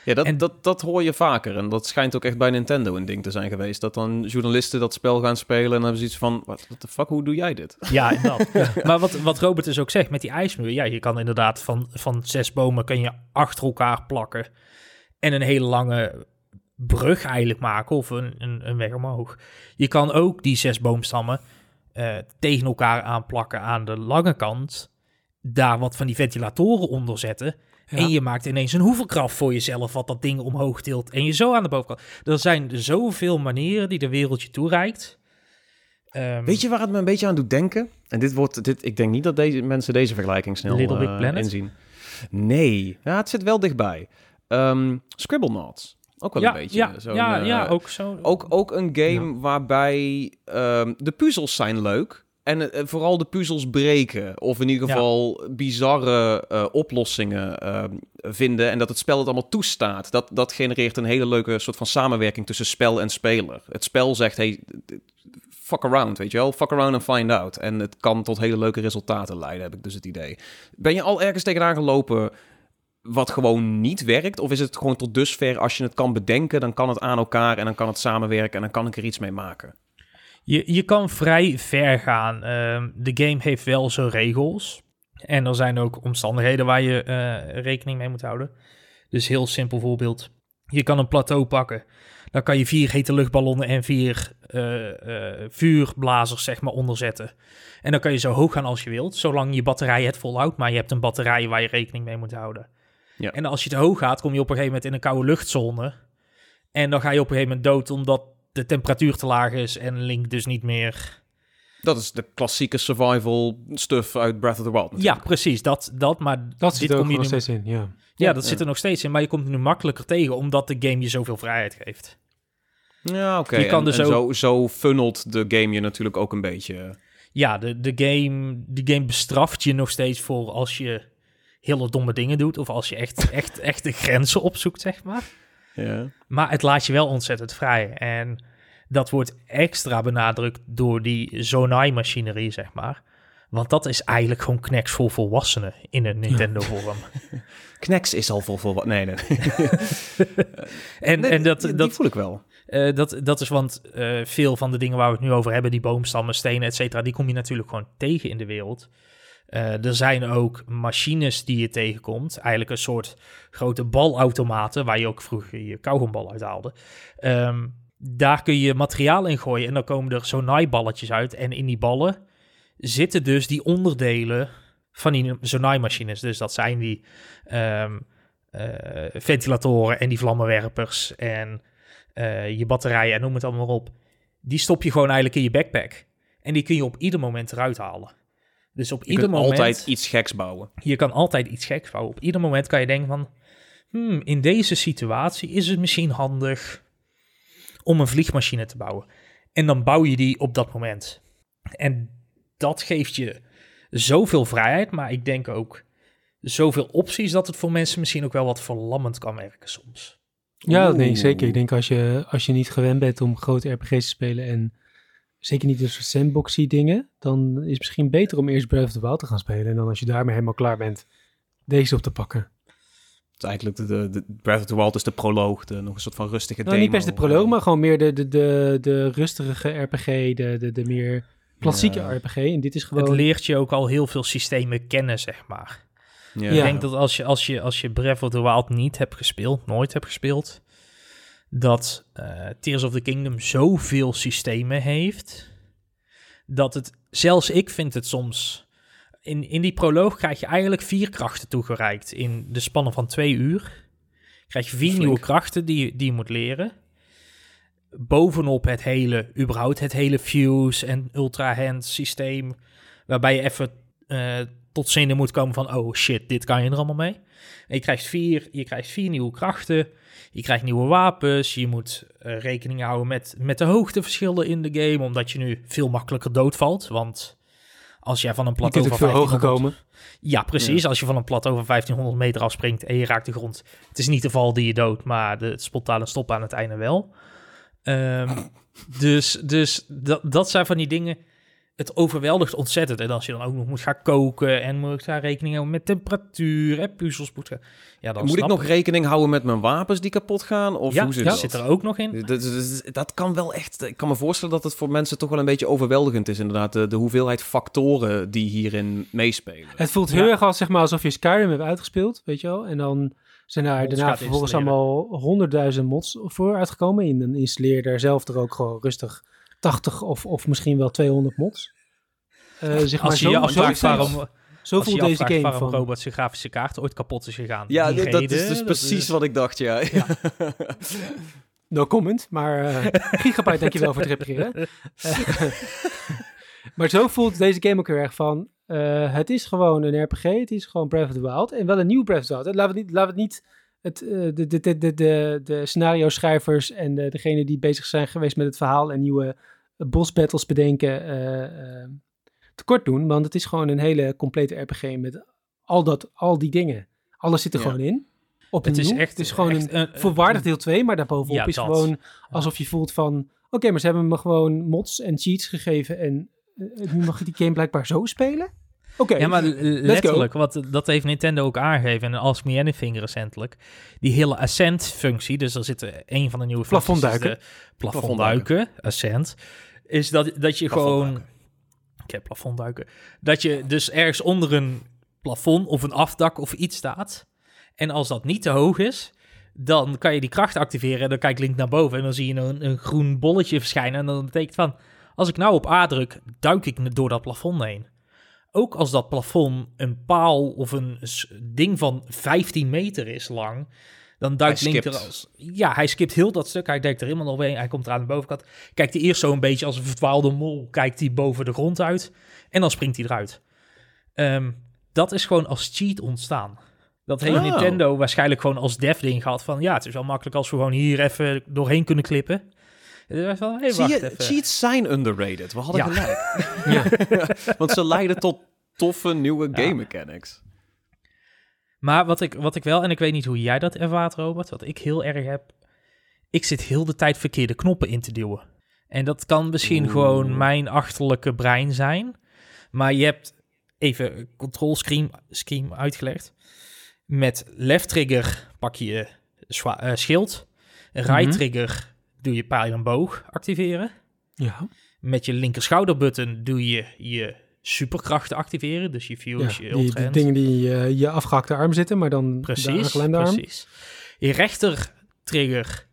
Ja, dat, En- dat, dat hoor je vaker. En dat schijnt ook echt bij Nintendo een ding te zijn geweest. Dat dan journalisten dat spel gaan spelen en dan hebben ze iets van... Wat de fuck, hoe doe jij dit? Ja, dat. Maar wat, wat Robert dus ook zegt met die ijsmuur, ja, je kan inderdaad van, van zes bomen kan je achter elkaar plakken en een hele lange brug eigenlijk maken of een, een, een weg omhoog. Je kan ook die zes boomstammen eh, tegen elkaar aanplakken aan de lange kant, daar wat van die ventilatoren onder zetten. Ja. En je maakt ineens een hoeverkracht voor jezelf, wat dat ding omhoog tilt. En je zo aan de bovenkant. Er zijn zoveel manieren die de wereld je toereikt. Ehm, Weet je waar het me een beetje aan doet denken? En dit wordt, dit, ik denk niet dat deze mensen deze vergelijking snel Little Big eh, inzien. Nee, ja, het zit wel dichtbij. Ehm Scribblenauts. Ook wel ja, een beetje. ja, zo'n, ja, eh, ja, ook zo. Ook, ook een game waarbij ehm, de puzzels zijn leuk. En eh, vooral de puzzels breken. Of in ieder geval bizarre eh, oplossingen ehm, vinden. En dat het spel het allemaal toestaat. Dat, dat genereert een hele leuke soort van samenwerking tussen spel en speler. Het spel zegt, hey, fuck around, weet je wel? Fuck around and find out. En het kan tot hele leuke resultaten leiden, heb ik dus het idee. Ben je al ergens tegenaan gelopen wat gewoon niet werkt? Of is het gewoon tot dusver, als je het kan bedenken, dan kan het aan elkaar en dan kan het samenwerken en dan kan ik er iets mee maken? Je, je kan vrij ver gaan. Ehm, de game heeft wel zijn regels. En er zijn ook omstandigheden waar je eh, rekening mee moet houden. Dus heel simpel voorbeeld. Je kan een plateau pakken. Dan kan je vier hete luchtballonnen en vier eh, vuurblazers zeg maar onderzetten. En dan kan je zo hoog gaan als je wilt. Zolang je batterij het volhoudt. Maar je hebt een batterij waar je rekening mee moet houden. Ja. En als je te hoog gaat, kom je op een gegeven moment in een koude luchtzone. En dan ga je op een gegeven moment dood omdat de temperatuur te laag is en Link dus niet meer... Dat is de klassieke survival stuff uit Breath of the Wild. Ja, precies, dat, dat maar dat zit er ook kom je nog steeds in, ja. Ja, dat Ja. zit er nog steeds in, maar je komt er nu makkelijker tegen omdat de game je zoveel vrijheid geeft. Ja, oké. Je kan En- dus en ook- zo, zo funnelt de game je natuurlijk ook een beetje. Ja, de, de, game, de game bestraft je nog steeds voor als je hele domme dingen doet of als je echt, echt, echt de grenzen opzoekt, zeg maar. Ja. Maar het laat je wel ontzettend vrij. En dat wordt extra benadrukt door die Zonai-machinerie, zeg maar. Want dat is eigenlijk gewoon Knex voor volwassenen in een Nintendo-vorm. Knex is al vol voor wat. Nee, nee. En, Nee, en dat, die, die dat, voel ik wel. eh, dat, dat is want eh, veel van de dingen waar we het nu over hebben, die boomstammen, stenen, et cetera, die kom je natuurlijk gewoon tegen in de wereld. Eh, er zijn ook machines die je tegenkomt. Eigenlijk een soort grote balautomaten, waar je ook vroeger je kauwgombal uit haalde. Ehm, daar kun je materiaal in gooien en dan komen er Zonai-balletjes uit. En in die ballen zitten dus die onderdelen van die Zonai-machines. Dus dat zijn die ehm, eh, ventilatoren en die vlammenwerpers en eh, je batterijen en noem het allemaal op. Die stop je gewoon eigenlijk in je backpack. En die kun je op ieder moment eruit halen. Dus op Je ieder kunt moment... altijd iets geks bouwen. Je kan altijd iets geks bouwen. Op ieder moment kan je denken van... Hmm, in deze situatie is het misschien handig om een vliegmachine te bouwen. En dan bouw je die op dat moment. En dat geeft je zoveel vrijheid, maar ik denk ook zoveel opties dat het voor mensen misschien ook wel wat verlammend kan werken soms. Ja, nee, zeker. Ik denk als je, als je niet gewend bent om grote RPG's te spelen en zeker niet een soort sandboxy dingen, dan is het misschien beter om eerst Breath of the Wild te gaan spelen. En dan als je daarmee helemaal klaar bent, deze op te pakken. Het is eigenlijk de, de, de Breath of the Wild is de proloog, de, nog een soort van rustige Nou, niet best de proloog, maar gewoon meer de, de, de, de rustige RPG, de, de, de meer klassieke Ja. RPG. En dit is Het gewoon... leert je ook al heel veel systemen kennen, zeg maar. Ja. Ik denk dat als je, als, je, als je Breath of the Wild niet hebt gespeeld, nooit hebt gespeeld, dat eh, Tears of the Kingdom zoveel systemen heeft, dat het, zelfs ik vind het soms, in, in die proloog krijg je eigenlijk vier krachten toegereikt in de spannen van twee uur. Krijg je vier Flink. nieuwe krachten die, je- die je moet leren. Bovenop het hele, überhaupt het hele Fuse en Ultra Hand systeem, waarbij je even eh, tot zinnen moet komen van, oh shit, dit kan je er allemaal mee. En je krijgt vier, je krijgt vier nieuwe krachten, je krijgt nieuwe wapens, je moet eh, rekening houden met, met de hoogteverschillen in de game, omdat je nu veel makkelijker doodvalt, want als jij van een je plateau van veel hoger 1500 komen. ja, precies. Als je van een plateau van 1500 meter afspringt en je raakt de grond. Het is niet de val die je doodt, maar de, het spontaan stop aan het einde wel. Ehm, dus dus dat, dat zijn van die dingen. Het overweldigt ontzettend. En als je dan ook nog moet gaan koken en moet daar rekening houden met temperatuur en puzzels moet gaan. Ja, dan Moet ik nog rekening houden met mijn wapens die kapot gaan? Of ja, hoe zit ja, dat? zit er ook nog in. Dat, dat, dat kan wel echt. Ik kan me voorstellen dat het voor mensen toch wel een beetje overweldigend is, inderdaad. De, de hoeveelheid factoren die hierin meespelen. Het voelt heel Ja. erg als, zeg maar, alsof je Skyrim hebt uitgespeeld, weet je wel. En dan zijn daar daarna vervolgens allemaal honderdduizend mods voor uitgekomen. En dan installeer je daar zelf er ook gewoon rustig 80 of, of misschien wel 200 mods. Eh, zeg maar, Als je zo, je afvraagt zo, waarom, zo als voelt je je deze afvraagt game waarom van. Robert zijn grafische kaart ooit kapot is gegaan. Ja, dat, reden, is dus dat precies is- wat ik dacht, ja. No comment, maar eh Gigabyte, dankjewel voor het repareren. Eh, maar zo voelt deze game ook heel erg van, eh, het is gewoon een RPG, het is gewoon Breath of the Wild. En wel een nieuw Breath of the Wild. Laten we het niet, laten we het niet het, eh, de, de, de, de, de, de scenario-schrijvers en de, degene die bezig zijn geweest met het verhaal en nieuwe boss battles bedenken eh, eh, tekort doen. Want het is gewoon een hele complete RPG met al, dat, al die dingen. Alles zit er Ja. gewoon in. Op Het is echt- het is gewoon echt een, een- volwaardig deel 2, maar daarbovenop Ja, is dat. gewoon alsof je voelt van... Oké, maar ze hebben me gewoon mods en cheats gegeven en nu mag je die game blijkbaar zo spelen? Oké, Ja, maar letterlijk, wat, dat heeft Nintendo ook aangegeven en Ask Me Anything recentelijk. Die hele Ascent-functie, dus er zit een van de nieuwe functies, Plafondduiken. Plafondduiken, Ascent. Is dat, dat je gewoon... Ik heb plafondduiken. Dat je dus ergens onder een plafond of een afdak of iets staat. En als dat niet te hoog is, dan kan je die kracht activeren. En dan kijk Link naar boven en dan zie je een, een groen bolletje verschijnen. En dan betekent van, als ik nou op A druk, duik ik door dat plafond heen. Ook als dat plafond een paal of een ding van 15 meter is lang, dan duikt Link er als... Ja, hij skipt heel dat stuk. Hij duikt er helemaal overheen. Hij komt er aan de bovenkant. Kijkt hij eerst zo een beetje als een verdwaalde mol. Kijkt hij boven de grond uit. En dan springt hij eruit. Ehm, dat is gewoon als cheat ontstaan. Dat heeft Oh. Nintendo waarschijnlijk gewoon als dev-ding gehad van... Ja, het is wel makkelijk als we gewoon hier even doorheen kunnen klippen. Was van, hey, Zie wacht je, even. cheats zijn underrated. We hadden Ja. gelijk. Want ze leiden tot toffe nieuwe Ja. game mechanics. Maar wat ik, wat ik wel, en ik weet niet hoe jij dat ervaart, Robert, wat ik heel erg heb, ik zit heel de tijd verkeerde knoppen in te duwen. En dat kan misschien Oeh. gewoon mijn achterlijke brein zijn. Maar je hebt even control scheme, scheme uitgelegd. Met left trigger pak je eh, schild. Right Mhm. trigger doe je pijl en boog activeren. Ja, Met je linker schouderbutton doe je je superkrachten activeren. Dus je fuse, ja je die, die dingen die eh, je afgehakte arm zitten, maar dan de Precies, arm. precies. Je rechter trigger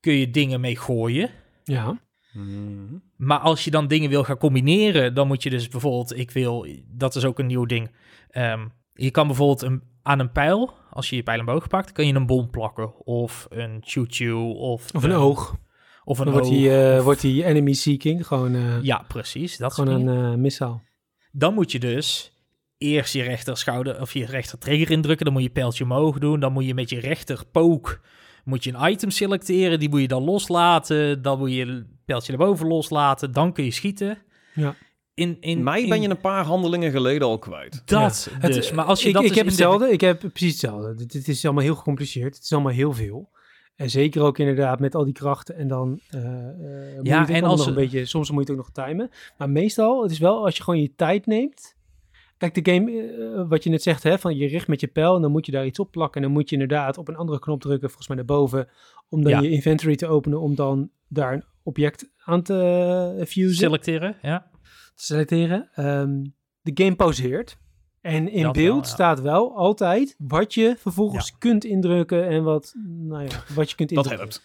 kun je dingen mee gooien. Ja, Mhm. Maar als je dan dingen wil gaan combineren, dan moet je dus bijvoorbeeld, ik wil, dat is ook een nieuw ding. Ehm, je kan bijvoorbeeld een, aan een pijl, als je je pijl en boog pakt, kan je een bom plakken. Of een choo-choo. Of, of een oog. Of een Dan wordt oog. die, eh, of- wordt die enemy seeking gewoon, eh, Ja, precies. Dat gewoon een eh missaal. Dan moet je dus eerst je rechter schouder of je rechter trigger indrukken. Dan moet je pijltje omhoog doen. Dan moet je met je rechter pook moet je een item selecteren. Die moet je dan loslaten. Dan moet je het pijltje naar boven loslaten. Dan kun je schieten. Ja. In, in, Mij in ben je een paar handelingen geleden al kwijt. dat Het- dus. Maar als je ik, dat ik dus heb de- hetzelfde, ik heb precies hetzelfde. Dit, dit is allemaal heel gecompliceerd. Het is allemaal heel veel. En zeker ook inderdaad met al die krachten. En dan eh, eh, moet Ja, je en als nog een beetje, soms moet je het ook nog timen. Maar meestal, het is wel als je gewoon je tijd neemt. Kijk, de game, eh, wat je net zegt, hè, van je richt met je pijl en dan moet je daar iets op plakken. En dan moet je inderdaad op een andere knop drukken, volgens mij naar boven, om dan Ja. je inventory te openen, om dan daar een object aan te fusen Selecteren, ja. te selecteren. Ehm, de game pauzeert. En in Dat wel, beeld ja. staat wel altijd wat je vervolgens kunt indrukken en wat, nou ja, wat je kunt Dat indrukken. helpt.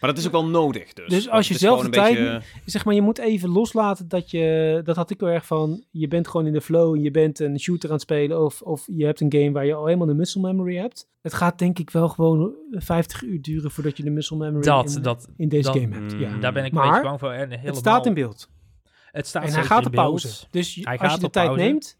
Maar dat is ook wel nodig dus. Dus als je zelf de een tijd beetje- Zeg maar, je moet even loslaten dat je, dat had ik heel erg van, je bent gewoon in de flow, je bent een shooter aan het spelen of, of je hebt een game waar je al helemaal de muscle memory hebt. Het gaat denk ik wel gewoon 50 uur duren voordat je de muscle memory Dat, in, dat, in deze dat- game hebt. Ja. Mm. daar ben ik een Maar beetje bang voor. En helemaal, Het staat in beeld. Het staat En hij gaat op beeld. pauze. Dus Hij als gaat je de tijd pauze. neemt,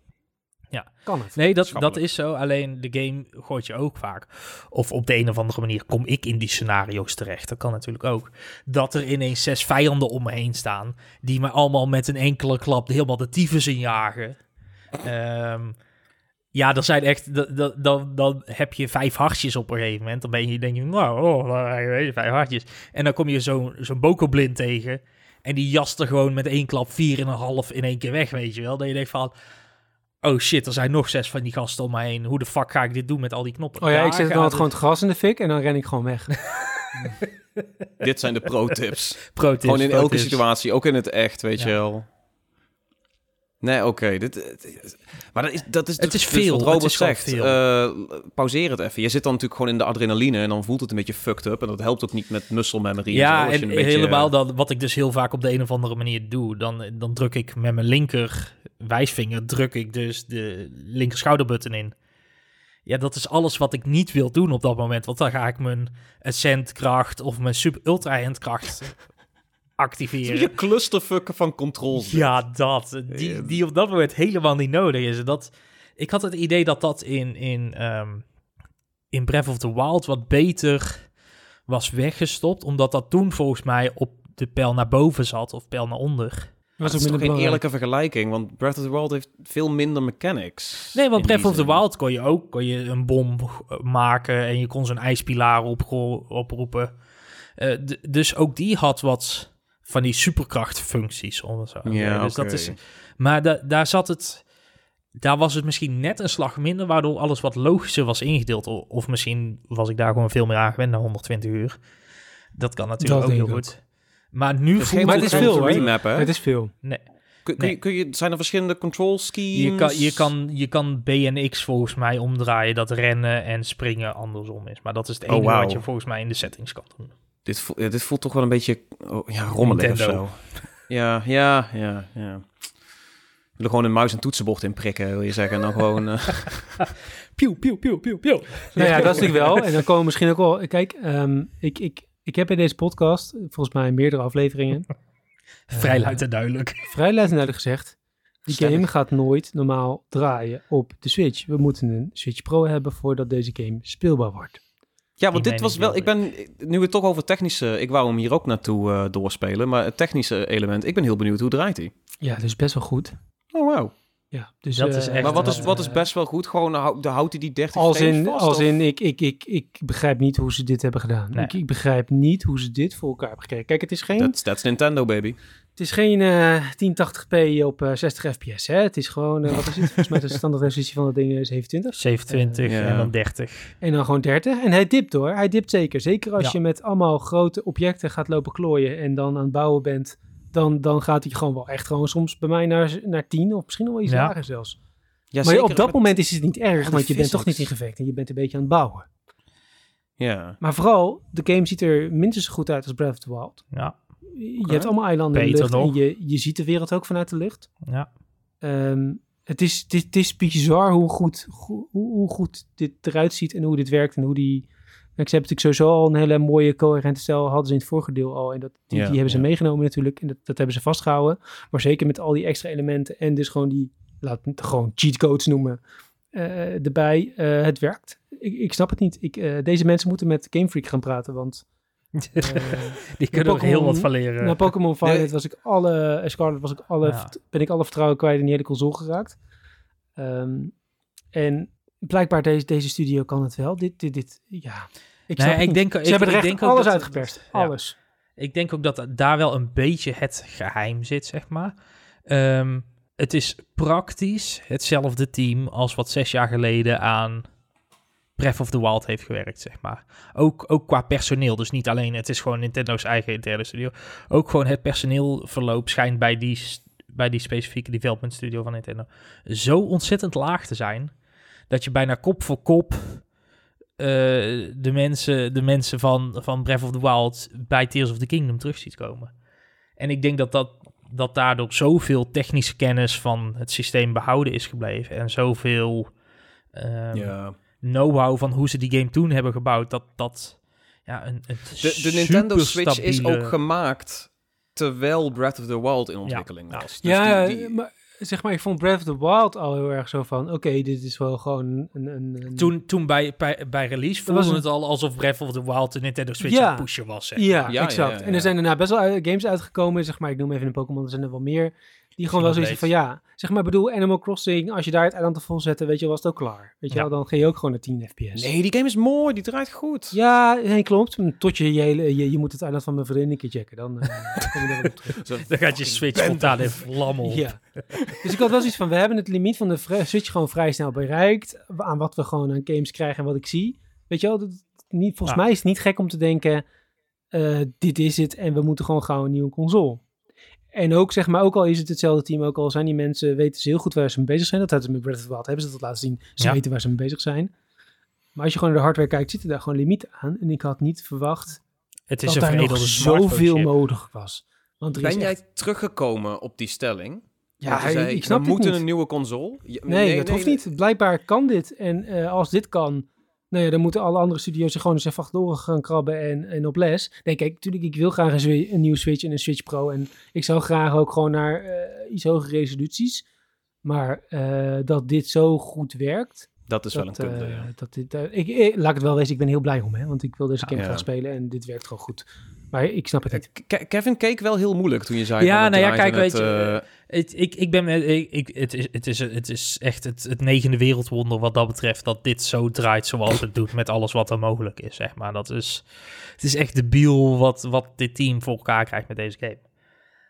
Ja. kan het. Nee, dat, dat is zo. Alleen de game gooit je ook vaak. Of op de een of andere manier kom ik in die scenario's terecht. Dat kan natuurlijk ook. Dat er ineens zes vijanden om me heen staan. Die me allemaal met een enkele klap helemaal de tyfus injagen. Ehm ja, er zijn echt. da- da- Dan, dan heb je vijf hartjes op een gegeven moment. Dan ben je, denk je, nou, oh, vijf hartjes. En dan kom je zo'n zo'n bokoblind tegen. En die jast er gewoon met één klap vier en een half in één keer weg, weet je wel. Dat je denkt van, oh shit, er zijn nog zes van die gasten om mij heen. Hoe de fuck ga ik dit doen met al die knoppen? Oh ja, Daar ik zet dan altijd gewoon het gras in de fik en dan ren ik gewoon weg. Dit zijn de pro-tips. Pro-tips, Gewoon in elke situatie, ook in het echt, weet Ja. je wel. Nee, oké. dit, dit- maar dat is, dat is Het dus- is dus veel, het Robert is zegt, eh, pauzeer het even. Je zit dan natuurlijk gewoon in de adrenaline en dan voelt het een beetje fucked up. En dat helpt ook niet met muscle memory. en zo, Ja, en een beetje- helemaal dat, wat ik dus heel vaak op de een of andere manier doe. Dan, dan druk ik met mijn linker wijsvinger, druk ik dus de linker schouderbutton in. Ja, dat is alles wat ik niet wil doen op dat moment. Want dan ga ik mijn ascent kracht of mijn super ultra hand kracht activeren. Je clusterfucken van controls. Ja, dat. Die, die op dat moment helemaal niet nodig is. En Dat, ik had het idee dat dat in, in, ehm, in Breath of the Wild wat beter was weggestopt. Omdat dat toen volgens mij op de pijl naar boven zat of pijl naar onder. Dat is toch geen eerlijke vergelijking, want Breath of the Wild heeft veel minder mechanics. Nee, want Breath of the. Wild kon je ook kon je een bom maken en je kon zo'n ijspilaar oproepen. Eh, dus ook die had wat van die superkrachtfuncties. Om zo. Ja, dus dat is, maar da- daar zat het. Daar was het misschien net een slag minder, waardoor alles wat logischer was ingedeeld. Of misschien was ik daar gewoon veel meer aan gewend na 120 uur. Dat kan natuurlijk Dat ook heel goed. Maar nu voelt geen Maar het het is veel, remap, hè? Het is veel. Nee. Kun, kun, je, kun je, zijn er verschillende control schemes? Je kan, je, kan, je kan B en X volgens mij omdraaien dat rennen en springen andersom is. Maar dat is het Oh, enige wat je volgens mij in de settings kan doen. Dit, voelt, ja, dit voelt toch wel een beetje oh, ja, rommelig Nintendo. of zo. Ja, ja, ja, ja. Ik wil er gewoon een muis en toetsenbord in prikken, wil je zeggen. En dan gewoon... eh, Pieuw, pieuw, pieuw, pieuw, pieuw. Nou ja, dat is natuurlijk wel. En dan komen misschien ook wel... Kijk, ehm, ik, ik, ik heb in deze podcast, volgens mij meerdere afleveringen, Vrij luid en duidelijk. vrij luid en duidelijk gezegd, die game gaat nooit normaal draaien op de Switch. We moeten een Switch Pro hebben voordat deze game speelbaar wordt. Ja, want dit was wel... Ik ben... Nu we het toch over technische... Ik wou hem hier ook naartoe eh, doorspelen. Maar het technische element... Ik ben heel benieuwd hoe draait hij. Ja, dus best wel goed. Oh, wow. Ja, dus, Dat is eh, echt, Maar wat is, eh, wat is best wel goed? Gewoon, hou- de houdt hij die 30 Als in, vast, als of- in ik, ik, ik, ik begrijp niet hoe ze dit hebben gedaan. Nee. Ik, ik begrijp niet hoe ze dit voor elkaar hebben gekregen. Kijk, het is geen, That's, that's Nintendo, baby. Het is geen eh 1080p op eh, 60 fps. Hè? Het is gewoon, eh, wat is het? Volgens mij de standaard resolutie van dat ding is 27. 27 Ja. en dan 30. En dan gewoon 30. En hij dipt hoor. Hij dipt zeker. Zeker als Ja. je met allemaal grote objecten gaat lopen klooien en dan aan het bouwen bent. Dan, dan gaat hij gewoon wel echt gewoon soms bij mij naar, naar 10 of misschien nog wel iets Ja. lager zelfs. Ja, maar zeker op dat moment is het niet erg, want je bent toch niet in gevecht en je bent een beetje aan het bouwen. Ja. Maar vooral, de game ziet er minstens zo goed uit als Breath of the Wild. Ja, Je hebt allemaal eilanden in de lucht nog. en je, je ziet de wereld ook vanuit de lucht. ja. Ehm, het, is, het, is, het is bizar hoe goed, hoe, hoe goed dit eruit ziet en hoe dit werkt en hoe die... Ze hebben natuurlijk sowieso al een hele mooie coherente stijl, hadden ze in het vorige deel al. En dat, die, Ja, die hebben ze ja. meegenomen natuurlijk en dat, dat hebben ze vastgehouden. Maar zeker met al die extra elementen en dus gewoon die, laat het gewoon cheat codes noemen, eh, erbij. eh, het werkt. Ik, ik snap het niet. Ik, eh, deze mensen moeten met Game Freak gaan praten, want... eh, Die kunnen er heel wat van leren. na Pokémon Violet Nee. was ik alle, eh, Scarlet was ik alle, Ja. ben ik alle vertrouwen kwijt in die hele console geraakt. Ehm, en blijkbaar deze, deze studio kan het wel. Dit, dit, dit, ja. Ik Nee, ik denk- Ze ik- hebben er echt denk ook alles dat- uitgeperst. Alles. Ik denk ook dat daar wel een beetje het geheim zit, zeg maar. Ehm, het is praktisch hetzelfde team als wat zes jaar geleden aan Breath of the Wild heeft gewerkt, zeg maar. Ook, ook qua personeel, dus niet alleen, het is gewoon Nintendo's eigen interne studio. Ook gewoon het personeelverloop schijnt bij die, bij die specifieke development studio van Nintendo zo ontzettend laag te zijn, dat je bijna kop voor kop eh, de, mensen, de mensen van, van Breath of the Wild bij Tears of the Kingdom terug ziet komen. En ik denk dat, dat, dat daardoor zoveel technische kennis van het systeem behouden is gebleven. En zoveel ehm, Ja. Know-how van hoe ze die game toen hebben gebouwd. Dat dat ja, een, een De, de Nintendo Switch is ook gemaakt terwijl Breath of the Wild in ontwikkeling Ja. was. Dus ja, die- die- maar zeg maar, ik vond Breath of the Wild al heel erg zo van, oké, dit is wel gewoon een... een, een Toen, toen bij, bij, bij release voelde een- het al alsof Breath of the Wild de Nintendo Switch Ja. pushen was. Zeg. Ja, Ja, exact. ja, ja. En er zijn daarna best wel games uitgekomen, zeg maar, ik noem even een Pokémon, er zijn er wel meer, die gewoon wel zoiets van, ja, zeg maar, ik bedoel, Animal Crossing, als je daar het eiland te vol zette, weet je, was het ook klaar. Weet je Ja. wel, dan ga je ook gewoon naar 10 fps. Nee, die game is mooi, die draait goed. Ja, nee, klopt. Tot je, je, hele- je, je moet het eiland van mijn vriendin een keer checken, dan eh, kom je terug. Zo Dan gaat je Switch spontaan in vlammen op. Ja. Dus ik had wel zoiets van, we hebben het limiet van de Switch gewoon vrij snel bereikt, aan wat we gewoon aan games krijgen en wat ik zie. Weet je wel, dat, niet, volgens Ja. mij is het niet gek om te denken, eh, dit is het en we moeten gewoon gauw een nieuwe console. En ook, zeg maar, ook al is het hetzelfde team, ook al zijn die mensen, weten ze heel goed waar ze mee bezig zijn. Dat hadden ze met Breath of the Wild, hebben ze dat laten zien. Ze Ja. weten waar ze mee bezig zijn. Maar als je gewoon naar de hardware kijkt, zitten daar gewoon limieten aan. En ik had niet verwacht Het is dat een daar nog zoveel nodig was. Want er Ben jij teruggekomen op die stelling? Ja, hij- zei, ik snap we moeten niet. een nieuwe console. Ja, Nee, dat hoeft nee. niet. Blijkbaar kan dit. En eh, als dit kan, nou ja, dan moeten alle andere studio's er gewoon eens even achterdoor gaan krabben en, en op les. Nee, kijk, natuurlijk, ik wil graag een, een nieuwe Switch en een Switch Pro. En ik zou graag ook gewoon naar eh, iets hogere resoluties. Maar eh, dat dit zo goed werkt, Dat is wel een punt, eh, ja. dat dit, ik, ik- laat ik het wel wezen, ik ben heel blij om, hè, want ik wil deze game Ja. graag spelen en dit werkt gewoon goed. Maar ik snap het niet. Ke- Kevin keek wel heel moeilijk toen je zei... Ja, nou ja, kijk, weet je, het, eh, ik, ik ben, met- ik, het, is, het, is, het is echt het, het negende wereldwonder wat dat betreft, dat dit zo draait zoals het doet met alles wat er mogelijk is, zeg maar. Dat is, het is echt debiel wat, wat dit team voor elkaar krijgt met deze game.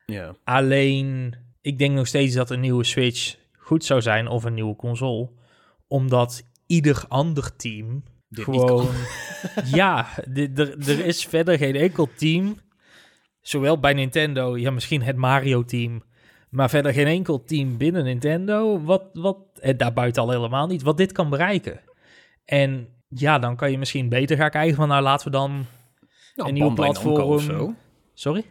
ja. Alleen, ik denk nog steeds dat een nieuwe Switch goed zou zijn of een nieuwe console, omdat ieder ander team Dit gewoon... ja, er, er is verder geen enkel team, zowel bij Nintendo, ja misschien het Mario-team, maar verder geen enkel team binnen Nintendo, wat, wat en daarbuiten al helemaal niet, wat dit kan bereiken. En ja, dan kan je misschien beter gaan kijken van, nou laten we dan... Nou, een nieuw platform. of zo. Sorry?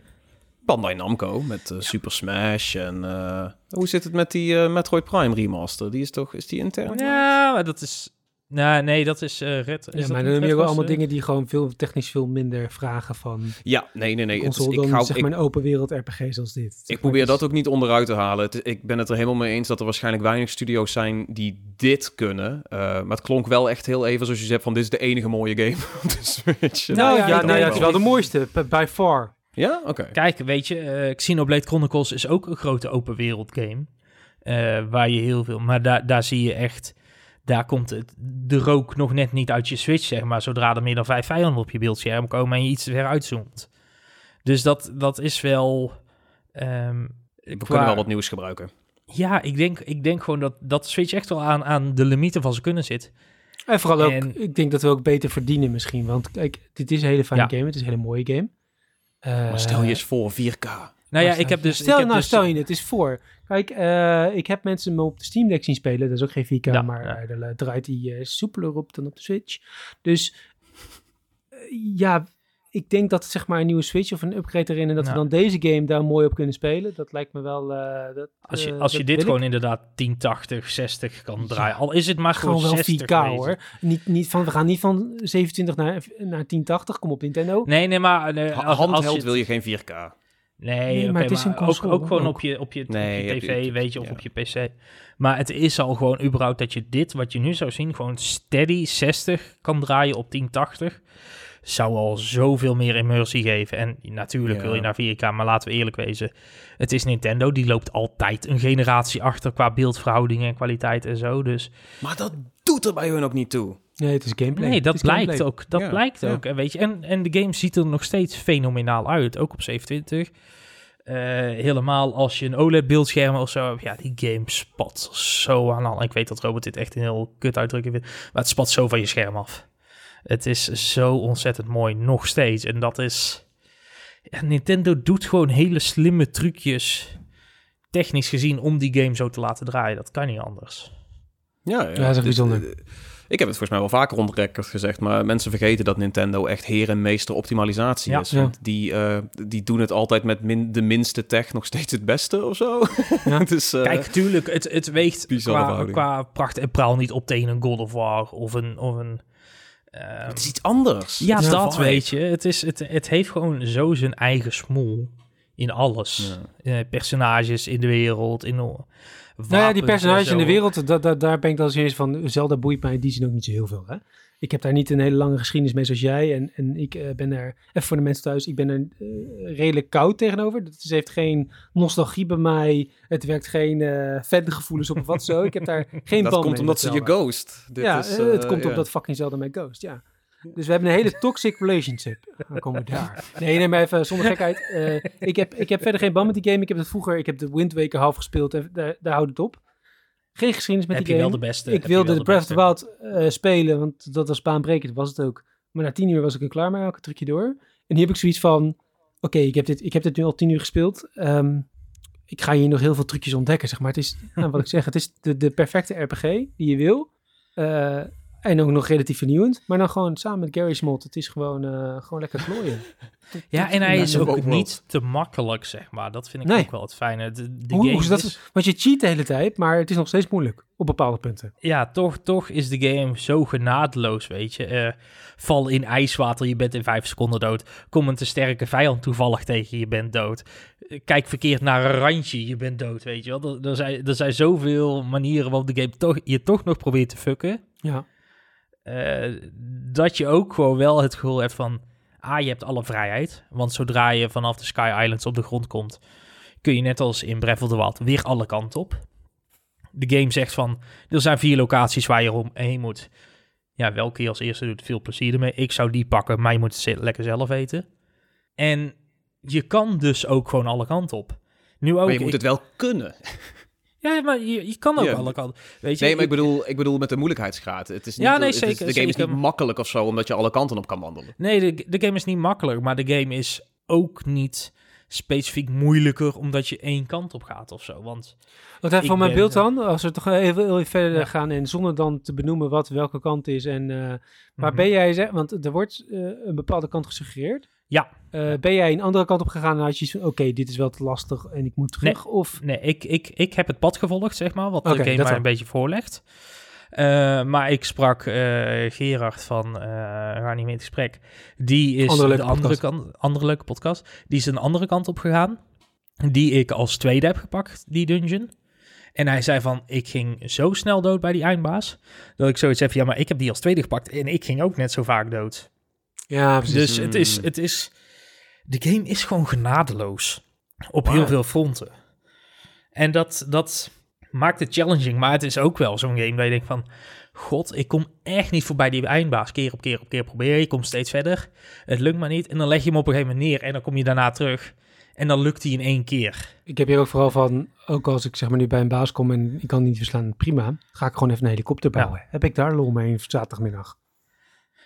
Bandai Namco met eh, Super Smash en... eh, hoe zit het met die eh, Metroid Prime remaster? Die is toch... Is die intern? Ja, maar dat is... Nou, nee, dat is eh Red. Is Ja, dat maar dan heb je ook allemaal eh? dingen die gewoon veel technisch veel minder vragen van Ja, nee, nee, nee. Het is, ik, dan hou, zeg ik, maar een open wereld RPG zoals dit. Zeg ik probeer dus- dat ook niet onderuit te halen. Het, ik ben het er helemaal mee eens dat er waarschijnlijk weinig studio's zijn die dit kunnen. Eh, maar het klonk wel echt heel even zoals je zegt van dit is de enige mooie game op de Switch. Nou Nou ja, ja, nee, nee, dat is wel de mooiste, by far. Ja? Oké. Kijk, weet je, eh Xenoblade Chronicles is ook een grote open wereld game. eh, waar je heel veel... Maar daar daar zie je echt... Daar komt het, de rook nog net niet uit je Switch, zeg maar. Zodra er meer dan vijf vijanden op je beeldscherm komen en je iets weer uitzoomt. Dus dat, dat is wel... ehm, We qua- kunnen wel wat nieuws gebruiken. Ja, ik denk, ik denk gewoon dat, dat Switch echt wel aan, aan de limieten van zijn kunnen zit. En vooral ook, En- ik denk dat we ook beter verdienen misschien. Want kijk, dit is een hele fijne Ja. game, het is een hele mooie game. Eh, Maar stel je eens voor 4K. Nou ja, ik heb dus... Stel, ik heb nou, dus, stel je het is voor. Kijk, eh, ik heb mensen me op de Steam Deck zien spelen. Dat is ook geen 4K, Ja, maar ja. eh, daar draait hij eh, soepeler op dan op de Switch. Dus eh, ja, ik denk dat zeg maar een nieuwe Switch of een upgrade erin... en dat Ja. we dan deze game daar mooi op kunnen spelen. Dat lijkt me wel... eh, dat, Als je, eh, als je dat dit gewoon ik. inderdaad 1080, 60 kan Ja. draaien. Al is het maar Gewoon gewoon wel 60 4K wezen. hoor. Niet, niet van, we gaan niet van 27 naar, naar 1080, kom op Nintendo. Nee, nee, maar... eh, als Handheld je, wil je geen 4K. Nee, maar het is een ook, console, ook gewoon ook. op je, op je, Nee, op je tv, je- weet je, of ja. op je pc. Maar het is al gewoon überhaupt dat je dit, wat je nu zou zien, gewoon steady 60 kan draaien op 1080. Zou al zoveel meer immersie geven. En natuurlijk Ja. wil je naar 4K, maar laten we eerlijk wezen. Het is Nintendo, die loopt altijd een generatie achter qua beeldverhoudingen en kwaliteit en zo. Dus Maar dat doet er bij hun ook niet toe. Nee, het is gameplay. Nee, dat blijkt gameplay. ook. Dat Ja, blijkt ja. ook. En, weet je, en, en de game ziet er nog steeds fenomenaal uit. Ook op 720. Eh, helemaal als je een OLED-beeldscherm of zo hebt. Ja, die game spat zo aan al. Ik weet dat Robert dit echt een heel kut uitdrukking vindt. Maar het spat zo van je scherm af. Het is zo ontzettend mooi, nog steeds. En dat is... Ja, Nintendo doet gewoon hele slimme trucjes... technisch gezien om die game zo te laten draaien. Dat kan niet anders. Ja, Ja, dat is echt Dus, bijzonder. Ik heb het volgens mij wel vaker rond de record gezegd, maar mensen vergeten dat Nintendo echt heer en meester optimalisatie Ja. is. Ja. Want die, eh, die doen het altijd met min, de minste tech nog steeds het beste of zo. Ja. dus, eh, Kijk, tuurlijk, het, het weegt qua, verhouding. qua pracht en praal niet op tegen een God of War of een... Of een ehm, het is iets anders. ja, dat vibe. weet je. Het, is, het, het heeft gewoon zo zijn eigen smoel in alles. Ja. Eh, personages in de wereld, in de Nou ja, die personages in de wereld, da, da- daar ben ik dan eens van. Zelda boeit mij in die zin ook niet zo heel veel. Hè? Ik heb daar niet een hele lange geschiedenis mee zoals jij. En, en ik eh, ben er, even voor de mensen thuis, ik ben er eh, redelijk koud tegenover. Het is- heeft geen nostalgie bij mij. Het werkt geen eh fangevoelens op of wat zo. Ik heb daar geen Dat band komt mee omdat met ze je Zelda. ghost. Dit ja, is, het komt ja. op dat fucking Zelda met Ghost, ja. Dus we hebben een hele toxic relationship. Dan komen we daar. Nee, nee, maar even zonder gekheid. Eh, ik, heb, ik heb verder geen band met die game. Ik heb het vroeger, ik heb de Wind Waker half gespeeld. En daar, daar houdt het op. Geen geschiedenis met Heb die game. wel de beste. ik wilde de Breath of the. Wild eh, spelen, want dat was baanbrekend, was het ook. Maar na tien uur was ik er klaar mee, elke trucje door. En hier heb ik zoiets van, oké, ik, heb dit- ik heb dit nu al tien uur gespeeld. Ehm, ik ga hier nog heel veel trucjes ontdekken, zeg maar. Het is, nou, wat ik zeg, het is de, de perfecte RPG die je wil. Eh, en ook nog relatief vernieuwend. Maar dan gewoon samen met Gary's mod. Het is gewoon, eh, gewoon lekker klooien. Ja, en hij is ook niet te makkelijk, zeg maar. Dat vind ik Nee. ook wel het fijne. De, de Hoe- game hoe is dat? is- Want je cheat de hele tijd, maar het is nog steeds moeilijk. Op bepaalde punten. ja, toch, toch is de game zo genadeloos, weet je. Eh, val in ijswater, je bent in vijf seconden dood. Kom een te sterke vijand toevallig tegen, je bent dood. Eh, Kijk verkeerd naar een randje, je bent dood, weet je wel. Er, er, zijn, er zijn zoveel manieren waarop de game toch, je toch nog probeert te fucken. Ja. Eh, dat je ook gewoon wel het gevoel hebt van... Ah, je hebt alle vrijheid. Want zodra je vanaf de Sky Islands op de grond komt... kun je net als in Breath of the Wild weer alle kanten op. De game zegt van... Er zijn vier locaties waar je omheen moet. Ja, welke je als eerste doet, veel plezier ermee. Ik zou die pakken, maar je moet het lekker zelf eten. En je kan dus ook gewoon alle kanten op. Nu ook... Maar je moet het wel kunnen. Ja, maar je, je kan ook Ja. alle kanten. Weet je, Nee, maar ik bedoel, ik bedoel met de moeilijkheidsgraad. Het is niet, Ja, nee, het is- zeker, de game is niet makkelijk of zo, omdat je alle kanten op kan wandelen. Nee, de, de game is niet makkelijk, maar de game is ook niet specifiek moeilijker omdat je één kant op gaat of zo. Want Wat even voor mijn beeld eh, dan, als we toch even, heel even verder Ja. gaan en zonder dan te benoemen wat welke kant is en eh, waar Mhm. ben jij, zeg, want er wordt eh, een bepaalde kant gesuggereerd. Ja. Eh, Ben jij een andere kant op gegaan en had je oké, dit is wel te lastig en ik moet terug? Of, Nee, ik, ik, ik heb het pad gevolgd, zeg maar, wat Oké, de game mij wel. een beetje voorlegt. Eh, maar ik sprak eh, Gerard van uh, Ga niet meer in gesprek. Die is Andere de andere kant, andere leuke podcast. Die is een andere kant op gegaan. Die ik als tweede heb gepakt, die dungeon. En hij zei van, ik ging zo snel dood bij die eindbaas. Dat ik zoiets heb, ja, maar ik heb die als tweede gepakt. En ik ging ook net zo vaak dood. Ja, precies. Dus het is, Mm. het is... De game is gewoon genadeloos. Op heel veel fronten. En dat, dat maakt het challenging. Maar het is ook wel zo'n game dat je denkt van... God, ik kom echt niet voorbij die eindbaas. Keer op keer op keer proberen. Je komt steeds verder. Het lukt maar niet. En dan leg je hem op een gegeven moment neer. En dan kom je daarna terug. En dan lukt hij in één keer. Ik heb hier ook vooral van, ook als ik zeg maar nu bij een baas kom en ik kan niet verslaan, prima. Ga ik gewoon even een helikopter bouwen. Heb ik daar lol mee zaterdagmiddag?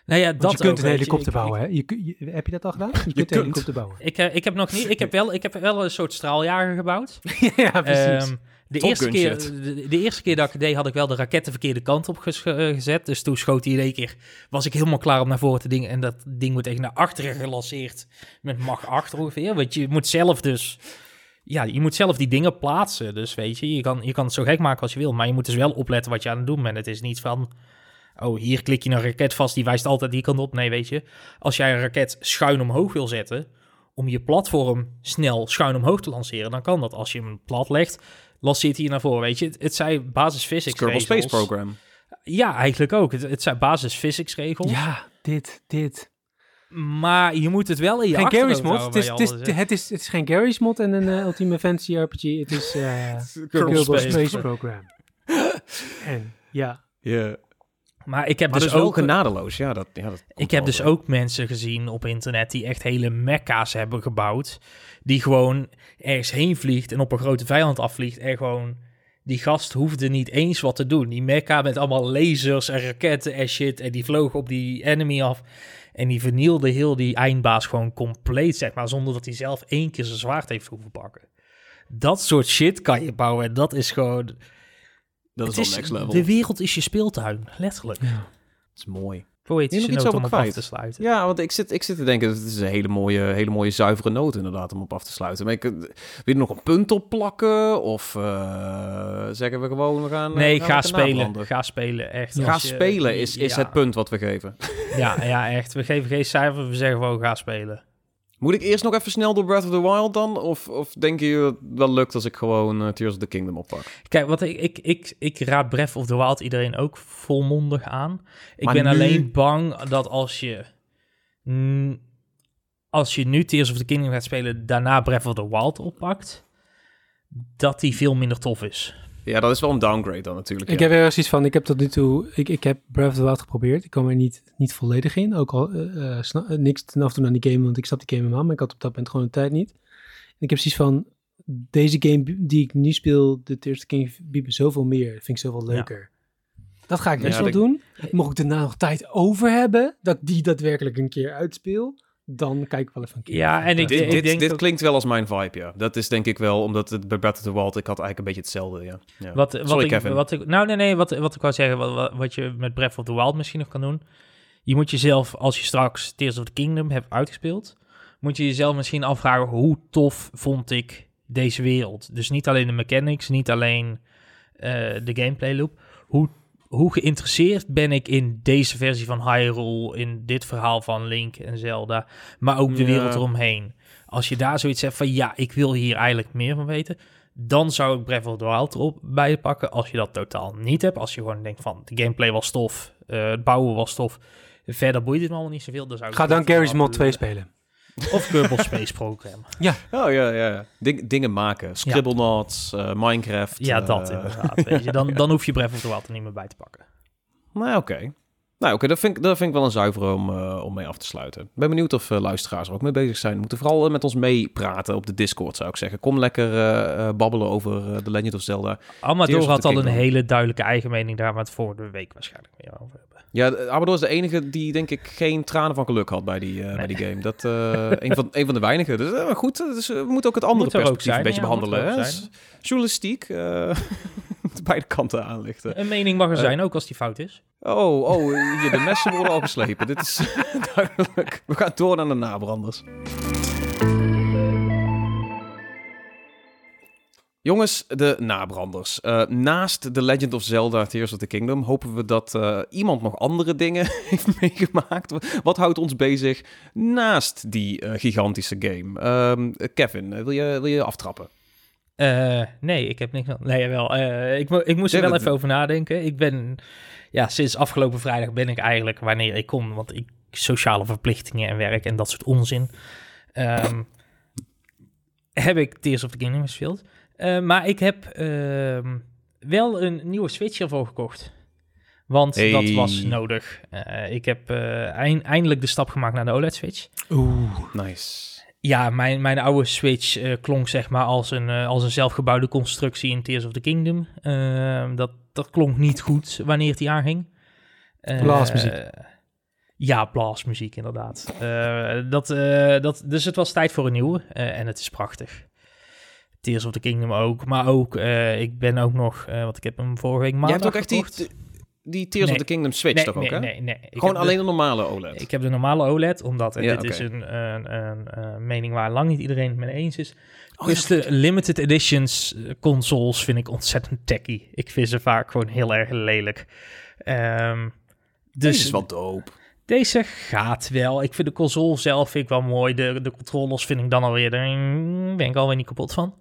Nou ja, Want dat je kunt ook, een je. helikopter Ik- ik- bouwen, hè? Je, heb je dat al gedaan? Je, kunt kunt. een helikopter bouwen. Ik, eh, ik heb nog niet... Ik heb wel, ik heb wel een soort straaljager gebouwd. ja, precies. Ehm, de, Top eerste keer, de, de eerste keer dat ik het deed, had ik wel de raket de verkeerde kant op ges- eh, gezet. Dus toen schoot hij in één keer. Was ik helemaal klaar om naar voren te dingen. En dat ding wordt tegen naar achteren gelanceerd. Met mag 8 ongeveer. Want je moet zelf dus. Ja, je moet zelf die dingen plaatsen. Dus weet je, je kan, je kan het zo gek maken als je wil. Maar je moet dus wel opletten wat je aan het doen bent. Het is niet van. Oh, hier klik je een raket vast. Die wijst altijd die kant op. Nee, weet je. Als jij een raket schuin omhoog wil zetten. Om je platform snel schuin omhoog te lanceren. Dan kan dat. Als je hem plat legt. Lanceert hij naar voren. Weet je, het, het zijn basis physics Kerbal regels. Space Program. Ja, eigenlijk ook. Het, het zijn basis physics regels. Ja, dit, dit. Maar je moet het wel in je Geen Gary's mod. houden Het is, bij het, is, alles, hè. het, is, het is geen Gary's mod en een eh, Ultimate Fantasy RPG. Het is eh Kerbal Space Space, Program. en ja, Ja. Maar ik heb Maar dus dus ook... genadeloos. Ja, dat, ja, dat Ik heb dus ook mensen gezien op internet die echt hele mekka's hebben gebouwd. Die gewoon ergens heen vliegt en op een grote vijand afvliegt. En gewoon, die gast hoefde niet eens wat te doen. Die mekka met allemaal lasers en raketten en shit. En die vloog op die enemy af. En die vernielde heel die eindbaas gewoon compleet, zeg maar. Zonder dat hij zelf één keer zijn zwaard heeft hoeven pakken. Dat soort shit kan je bouwen. En dat is gewoon... Dat is wel next level. De wereld is je speeltuin, letterlijk. Ja. Dat is mooi. Poëtische Hier nog iets noot om op af kwijt? te sluiten. Ja, want ik zit, ik zit te denken, het is een hele mooie, hele mooie zuivere noot inderdaad om op af te sluiten. Maar ik, eh, wil je er nog een punt op plakken? Of eh, zeggen we gewoon, we gaan... eh, Nee, gaan ga spelen. Ga spelen, echt. Ga je- spelen is, is ja, het punt wat we geven. Ja, ja, echt. We geven geen cijfer, we zeggen gewoon ga spelen. Moet ik eerst nog even snel door Breath of the Wild dan? Of, of denk je dat het wel lukt als ik gewoon eh, Tears of the Kingdom oppak? Kijk, wat ik, ik, ik, ik raad Breath of the Wild iedereen ook volmondig aan. Ik Maar ben nu- alleen bang dat als je... mm, als je nu Tears of the Kingdom gaat spelen, daarna Breath of the Wild oppakt, dat die veel minder tof is. Ja, dat is wel een downgrade dan natuurlijk. Ik ja. heb ergens iets van, ik heb tot nu toe, ik, ik heb Breath of the Wild geprobeerd. Ik kwam er niet, niet volledig in. Ook al sna- eh, niks ten af te doen aan die game, want ik snap die game helemaal, maar ik had op dat moment gewoon de tijd niet. En ik heb zoiets van, deze game die ik nu speel, de the King, biedt me zoveel meer. Vind ik zoveel leuker. Dat ga ik Ja, best wel doen. Mocht ik daarna nog tijd over hebben, dat die daadwerkelijk een keer uitspeel, dan kijk ik wel even een keer. Ja, en ik, Dit, ik dit, denk dit klinkt wel als mijn vibe, ja. Dat is denk ik wel, omdat het bij Breath of the Wild, ik had eigenlijk een beetje hetzelfde, ja. ja. Wat, wat Sorry, ik, Kevin. Wat ik, nou, nee, nee, wat, wat ik wou zeggen, wat, wat- wat je met Breath of the Wild misschien nog kan doen. Je moet jezelf, als je straks Tears of the Kingdom hebt uitgespeeld, moet je jezelf misschien afvragen, hoe tof vond ik deze wereld? Dus niet alleen de mechanics, niet alleen eh, de gameplay loop. Hoe, hoe geïnteresseerd ben ik in deze versie van Hyrule, in dit verhaal van Link en Zelda, maar ook de Ja. wereld eromheen? Als je daar zoiets hebt van, ja, ik wil hier eigenlijk meer van weten, dan zou ik Breath of the Wild erop bij pakken. Als je dat totaal niet hebt, als je gewoon denkt van de gameplay was tof, eh, het bouwen was tof, verder boeit het me allemaal niet zoveel. Dan zou ik Ga dan Garry's Mod Wild 2 spelen. Of Kerbal Space Program. Oh ja, ja, ja. Ding- dingen maken. Scribblenauts, eh, Minecraft. Ja, eh, dat inderdaad. Weet je. Dan, dan hoef je Breath of the Wild er niet meer bij te pakken. Nou, oké. Nou, oké, dat, vind ik, dat vind ik wel een zuivere om, eh, om mee af te sluiten. Ik ben benieuwd of eh, luisteraars er ook mee bezig zijn. Moeten vooral eh, met ons meepraten op de Discord, zou ik zeggen. Kom lekker eh, eh, babbelen over eh The Legend of Zelda. Amador had al een hele duidelijke eigen mening daar, maar het volgende week waarschijnlijk meer over hebben. Ja, Amador is de enige die, denk ik, geen tranen van geluk had bij die, eh, bij die game. Dat eh een, van, een van de weinigen. Dus eh, goed, dus, we moeten ook het andere er perspectief zijn, een beetje ja, behandelen. Hè? Journalistiek, beide kanten aanlichten. Een mening mag er zijn, ook als die fout is. Oh, oh, de messen worden al geslepen. Dit is duidelijk. We gaan door naar de nabranders. Jongens, de nabranders. Eh, naast The Legend of Zelda Tears of the Kingdom hopen we dat eh, iemand nog andere dingen heeft meegemaakt. Wat houdt ons bezig naast die eh, gigantische game? Ehm, Kevin, wil je, wil je aftrappen? Nee, ik heb niks. Nee, wel. ik, mo- ik moest er wel even over nadenken. Ik ben, ja, sinds afgelopen vrijdag ben ik eigenlijk wanneer ik kon, want ik sociale verplichtingen en werk en dat soort onzin, ehm, heb ik Tears of the Kingdom gespeeld. Eh, maar ik heb ehm, wel een nieuwe Switch ervoor gekocht. Want dat was nodig. Eh, ik heb eh, eind- eindelijk de stap gemaakt naar de OLED-Switch. Oeh. Nice. Ja, mijn, mijn oude Switch eh, klonk zeg maar als een, als een zelfgebouwde constructie in Tears of the Kingdom. Ehm, dat, dat klonk niet goed wanneer die aanging. Eh, Blasmuziek. ja, blasmuziek inderdaad. Eh, dat, eh, dat, dus het was tijd voor een nieuwe en het is prachtig. Tears of the Kingdom ook, maar ook, eh, ik ben ook nog, eh want ik heb hem vorige week Je maandag hebt ook echt die, gekocht. die Tears Nee. of the Kingdom Switch nee, toch ook, hè? nee, nee. Ik Gewoon de- alleen een normale OLED. ik heb de normale OLED, omdat en Ja, dit is een, een, een, een mening waar lang niet iedereen het mee eens is. Oh, dus de limited editions eh, consoles vind ik ontzettend tacky. Ik vind ze vaak gewoon heel erg lelijk. Ehm, dus Deze is wel dope. deze gaat wel. Ik vind de console zelf vind ik wel mooi. De, de controllers vind ik dan alweer, daar ben ik alweer niet kapot van.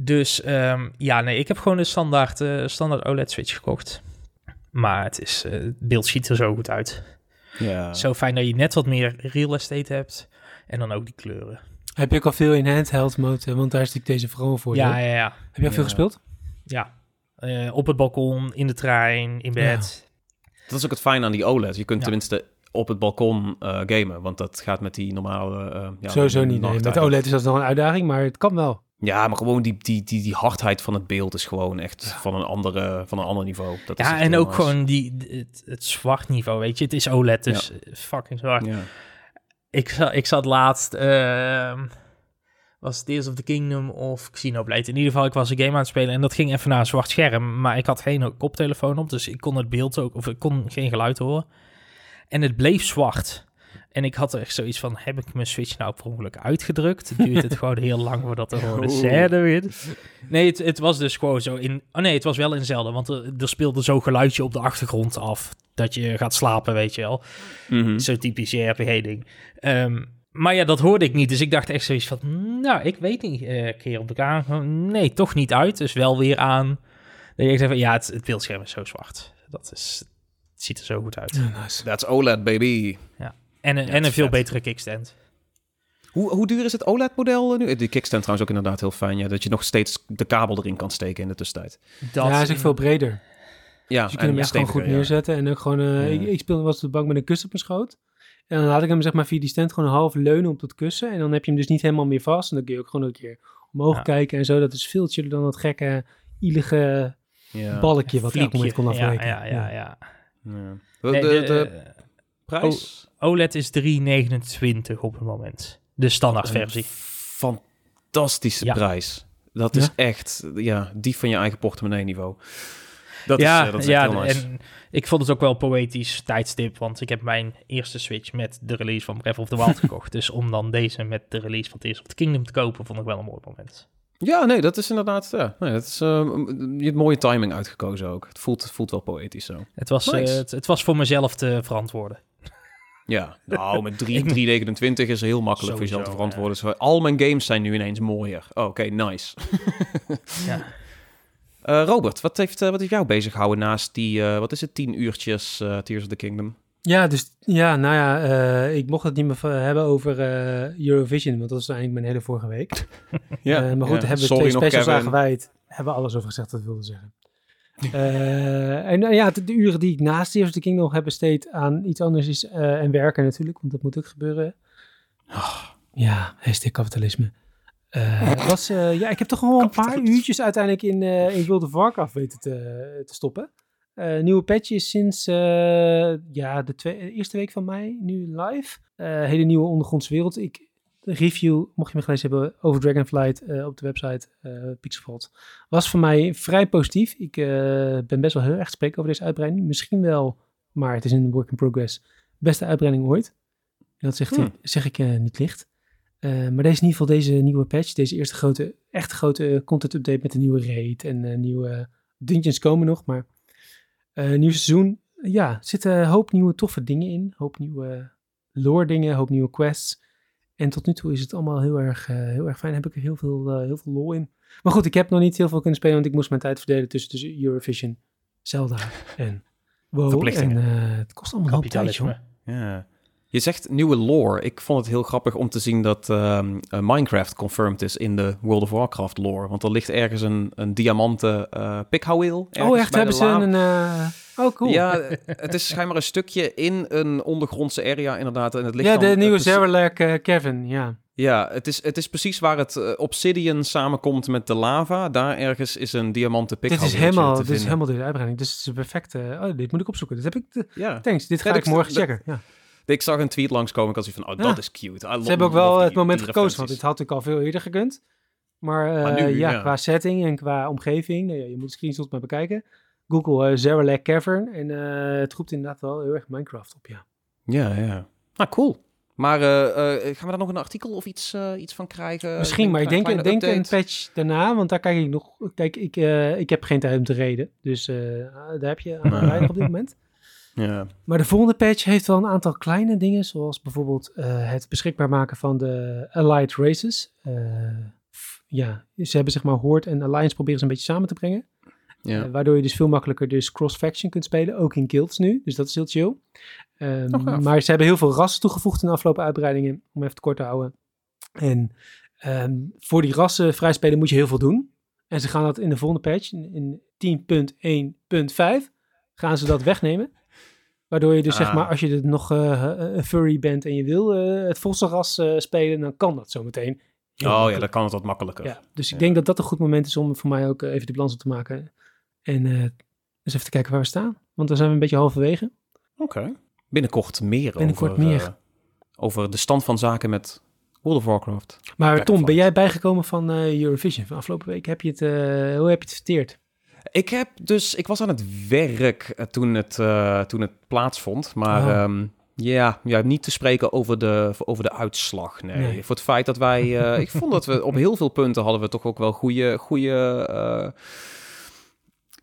Dus ehm, ja, nee, ik heb gewoon de standaard, eh, standaard OLED Switch gekocht. Maar het, is, eh, het beeld ziet er zo goed uit. Ja. Zo fijn dat je net wat meer real estate hebt. En dan ook die kleuren. Heb je ook al veel in handheld mode? Want daar is natuurlijk deze vooral voor. Ja, ja, ja. Heb je al veel gespeeld? ja. Eh, op het balkon, in de trein, in bed. Dat is ook het fijn aan die OLED. Je kunt Ja. tenminste op het balkon eh, gamen, want dat gaat met die normale... ja, Sowieso niet. Nee. Met. OLED is dat nog een uitdaging, maar het kan wel. Ja, maar gewoon die, die, die, die hardheid van het beeld is gewoon echt van, een andere, van een ander niveau. Dat Ja, en ook nice. gewoon die, het, het zwart niveau, weet je. Het is OLED, dus eh, fucking zwart. Ja. Ik, ik zat laatst, ehm, was het Tears of the Kingdom of Xenoblade. In ieder geval, ik was een game aan het spelen en dat ging even naar een zwart scherm. Maar ik had geen koptelefoon op, dus ik kon het beeld ook, of ik kon geen geluid horen. En het bleef zwart. En ik had er echt zoiets van, heb ik mijn Switch nou per ongeluk uitgedrukt? Duurt het gewoon heel lang voordat er gewoon een scène weer... Nee, het, het was dus gewoon zo in... Oh nee, het was wel in Zelda, want er, er speelde zo'n geluidje op de achtergrond af. Dat je gaat slapen, weet je wel. Mhm. Zo'n typisch JRPG-ding. Ehm, maar ja, dat hoorde ik niet. Dus ik dacht echt zoiets van... Nou, ik weet niet. eh keer op de kamer. Nee, toch niet uit. Dus wel weer aan. Dat echt zegt van... Ja, het, het beeldscherm is zo zwart. Dat is... Het ziet er zo goed uit. Ja, nice. That's OLED, baby. En, een- Ja, en een veel vet. betere kickstand. Hoe, hoe duur is het OLED-model nu? Die kickstand trouwens ook inderdaad heel fijn. Ja, dat je nog steeds de kabel erin kan steken in de tussentijd. Dat, ja, hij is ook veel breder. Ja, Dus je kunt hem echt gewoon goed ja. neerzetten. En ook gewoon, eh, Ja. ik, ik speelde was op de bank met een kussen op mijn schoot. En dan laat ik hem zeg maar via die stand gewoon half leunen op dat kussen. En dan heb je hem dus niet helemaal meer vast. En dan kun je ook gewoon een keer omhoog Ja. kijken en zo. Dat is veel chiller dan dat gekke, ielige Ja. balkje wat elk moment kon ja, afwijken. ja, ja, ja. Ja. De, de, de, de eh, prijs? OLED is 3,29 op het moment. De standaard versie. Fantastische Ja. prijs. Dat Ja? is echt, ja, die van je eigen portemonnee niveau. Dat ja, is, eh, dat is ja echt heel nice. en ik vond het ook wel poëtisch tijdstip, want ik heb mijn eerste Switch met de release van Breath of the Wild gekocht. Dus om dan deze met de release van Tears of the Kingdom te kopen, vond ik wel een mooi moment. Ja, nee, dat is inderdaad, ja, nee, dat is, eh, je hebt mooie timing uitgekozen ook. Het voelt, het voelt wel poëtisch zo. Het was, Nice. eh, het, het was voor mezelf te verantwoorden. Ja, nou, met 3 Ik- 329 is heel makkelijk voor jezelf te verantwoorden. Al mijn games zijn nu ineens mooier. Oh, Oké, nice. Ja. Eh, Robert, wat heeft, eh, wat heeft jou bezig gehouden naast die, eh, wat is het, 10 uurtjes eh, Tears of the Kingdom? Ja, dus ja, nou ja, eh, ik mocht het niet meer hebben over eh, Eurovision, want dat is eigenlijk mijn hele vorige week. Ja, Eh, maar goed, ja. daar hebben we twee specials aan gewijd. Hebben we alles over gezegd wat ik wilde zeggen. Eh, en eh, ja, de, de uren die ik naast Tears of the Kingdom heb besteed aan iets anders is, eh, en werken natuurlijk, want dat moet ook gebeuren. Ja, hashtag kapitalisme. Was, ja, ik heb toch gewoon een paar uurtjes uiteindelijk in, in World of Warcraft weten te, te stoppen. Nieuwe patch is sinds ja, de twee, eerste week van mei nu live. Hele nieuwe ondergrondse wereld. Ik, de review, mocht je me gelezen hebben over Dragonflight eh, op de website Pixelvault, was voor mij vrij positief. Ik eh, ben best wel heel erg spreken over deze uitbreiding. Misschien wel, maar het is een work in progress. Beste uitbreiding ooit. En dat zegt, Hmm. zeg ik niet licht. Maar deze in ieder geval, deze nieuwe patch, deze eerste grote, echt grote content update met een nieuwe raid en nieuwe dungeons komen nog. Maar nieuw seizoen, ja, zitten een hoop nieuwe toffe dingen in. hoop nieuwe lore dingen, hoop nieuwe quests. En tot nu toe is het allemaal heel erg, eh, heel erg fijn. Heb ik er heel veel, eh, heel veel lol in. Maar goed, ik heb nog niet heel veel kunnen spelen, want ik moest mijn tijd verdelen tussen, tussen Eurovision, Zelda en WoW. En eh, het kost allemaal een hoop tijd, joh. Ja. Je zegt nieuwe lore. Ik vond het heel grappig om te zien dat ehm, eh, Minecraft confirmed is in de World of Warcraft lore. Want er ligt ergens een, een diamanten eh pikhouweel. Oh echt, hebben ze een... eh, oh, cool. Ja, het is schijnbaar een stukje in een ondergrondse area inderdaad. En het ligt Ja, dan, de nieuwe Zerlak Kevin, ja. Ja, het is, het is precies waar het obsidian samenkomt met de lava. Daar ergens is een diamanten Dit is helemaal, dit is helemaal de uitbreiding. Dus het is een perfecte... Oh, dit moet ik opzoeken. Dit heb ik... De, Ja. thanks, dit ga Ja, ik morgen checken. Ja. Ik zag een tweet langskomen. Ik had zoiets van, oh, Ja. dat is cute. I Ze hebben ook wel het die- moment die gekozen, want dit had ik al veel eerder gekund. Maar, eh, Maar nu, ja, ja. qua setting en qua omgeving, nou ja, je moet screenshots maar bekijken. Google uh, Cavern en eh, het roept inderdaad wel heel erg Minecraft op, ja. Ja, ja. Nou, cool. Maar gaan we daar nog een artikel of iets, iets van krijgen? Misschien, maar ik denk, Kleine denk een patch daarna, want daar kijk ik nog... Kijk, ik, ik heb geen tijd om te reden, dus daar heb je aan weinig op dit moment. Ja. Maar de volgende patch heeft wel een aantal kleine dingen, zoals bijvoorbeeld eh, het beschikbaar maken van de Allied Races. Eh, f- ja, ze hebben zeg maar Horde en Alliance proberen ze een beetje samen te brengen. Ja. Eh, waardoor je dus veel makkelijker dus cross-faction kunt spelen, ook in guilds nu. Dus dat is heel chill. Ehm, Oh, maar ze hebben heel veel rassen toegevoegd in de afgelopen uitbreidingen, om even te kort te houden. En ehm, voor die rassen vrij spelen moet je heel veel doen. En ze gaan dat in de volgende patch, in, in 10.1.5, gaan ze dat wegnemen. Waardoor je dus zeg Ah. maar, als je het nog een furry bent en je wil eh, het vossenras eh, spelen, dan kan dat zometeen. Oh ja, dan kan het wat makkelijker. Ja, dus ik denk dat dat een goed moment is om voor mij ook even de balans op te maken. En eens even te kijken waar we staan. Want dan zijn we een beetje halverwege. Oké. Binnenkort meer Binnenkort over, meer. over de stand van zaken met World of Warcraft. Maar Tom, ben jij bijgekomen van Eurovision van afgelopen week? Heb je het, hoe heb je het verteerd? Ik heb dus, ik was aan het werk eh, toen het, eh, toen het plaatsvond, maar Oh. ehm, ja, ja, niet te spreken over de, over de uitslag. Nee. Nee. Voor het feit dat wij, eh, ik vond dat we op heel veel punten hadden we toch ook wel goede, goede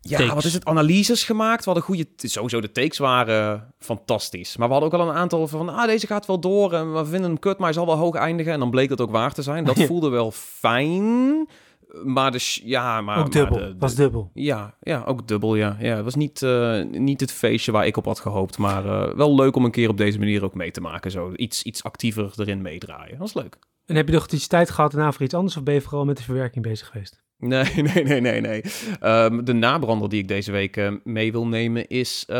ja, Takes. wat is het? Analyses gemaakt. We hadden goede, sowieso de takes waren fantastisch. Maar we hadden ook al een aantal van, ah, deze gaat wel door en we vinden hem kut, maar hij zal wel hoog eindigen. En dan bleek dat ook waar te zijn. Dat voelde wel fijn. Maar dus, ja, maar... ook maar dubbel, de- de- was dubbel. ja, ja, ook dubbel, ja. ja het was niet, eh, niet het feestje waar ik op had gehoopt, maar eh, wel leuk om een keer op deze manier ook mee te maken. Zo iets, iets actiever erin meedraaien. Dat is leuk. En heb je nog iets tijd gehad daarna voor iets anders? Of ben je vooral met de verwerking bezig geweest? Nee, nee, nee, nee, nee. Ehm, de nabrander die ik deze week eh, mee wil nemen is eh,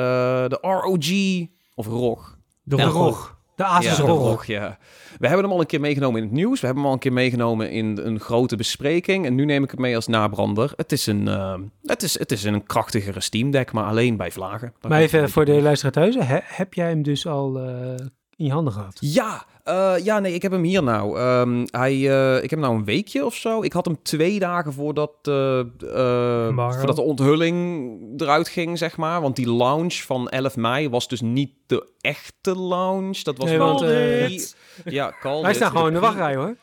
de ROG, of ROG. De De rog. De Asus ja, ja. We hebben hem al een keer meegenomen in het nieuws. We hebben hem al een keer meegenomen in een grote bespreking. En nu neem ik het mee als nabrander. Het is een, eh, het is, het is een krachtigere Steam Deck, maar alleen bij vlagen. Maar even voor de luisteraar thuis. he- heb jij hem dus al eh, in je handen gehad? Ja, eh, ja, nee, ik heb hem hier nou. Ehm, hij, eh, ik heb hem nou een weekje of zo. Ik had hem twee dagen voordat, eh, eh, voordat de onthulling eruit ging, zeg maar. Want die launch van 11 mei was dus niet de echte launch. Dat was Nee, wel want, de eh, pre- ja, it. staan gewoon in de wachtrij hoor.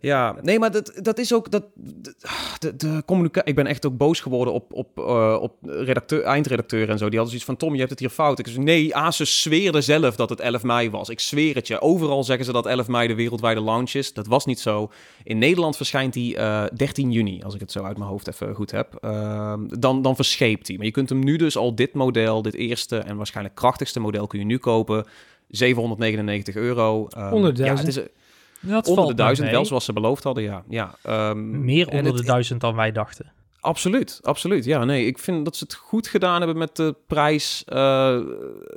Ja, nee, maar dat, dat is ook... Dat, de, de, communicatie... Ik ben echt ook boos geworden op, op, eh, op redacteur, eindredacteur en zo. Die hadden zoiets van, Tom, je hebt het hier fout. Ik zei, nee, Asus zweerde zelf dat het 11 mei was. Ik zweer het je. Overal zeggen ze dat 11 mei de wereldwijde launch is. Dat was niet zo. In Nederland verschijnt die eh 13 juni, als ik het zo uit mijn hoofd even goed heb. Ehm, dan, dan verscheept hij. Maar je kunt hem nu dus al dit model, dit eerste en waarschijnlijk krachtigste model kun je nu kopen. 799 euro. Ehm, Onder de ja, duizend. het is, Dat onder de duizend, wel zoals ze beloofd hadden, ja. ja ehm, Meer onder het- de duizend dan wij dachten. Absoluut, absoluut. Ja, nee, ik vind dat ze het goed gedaan hebben met de prijs eh,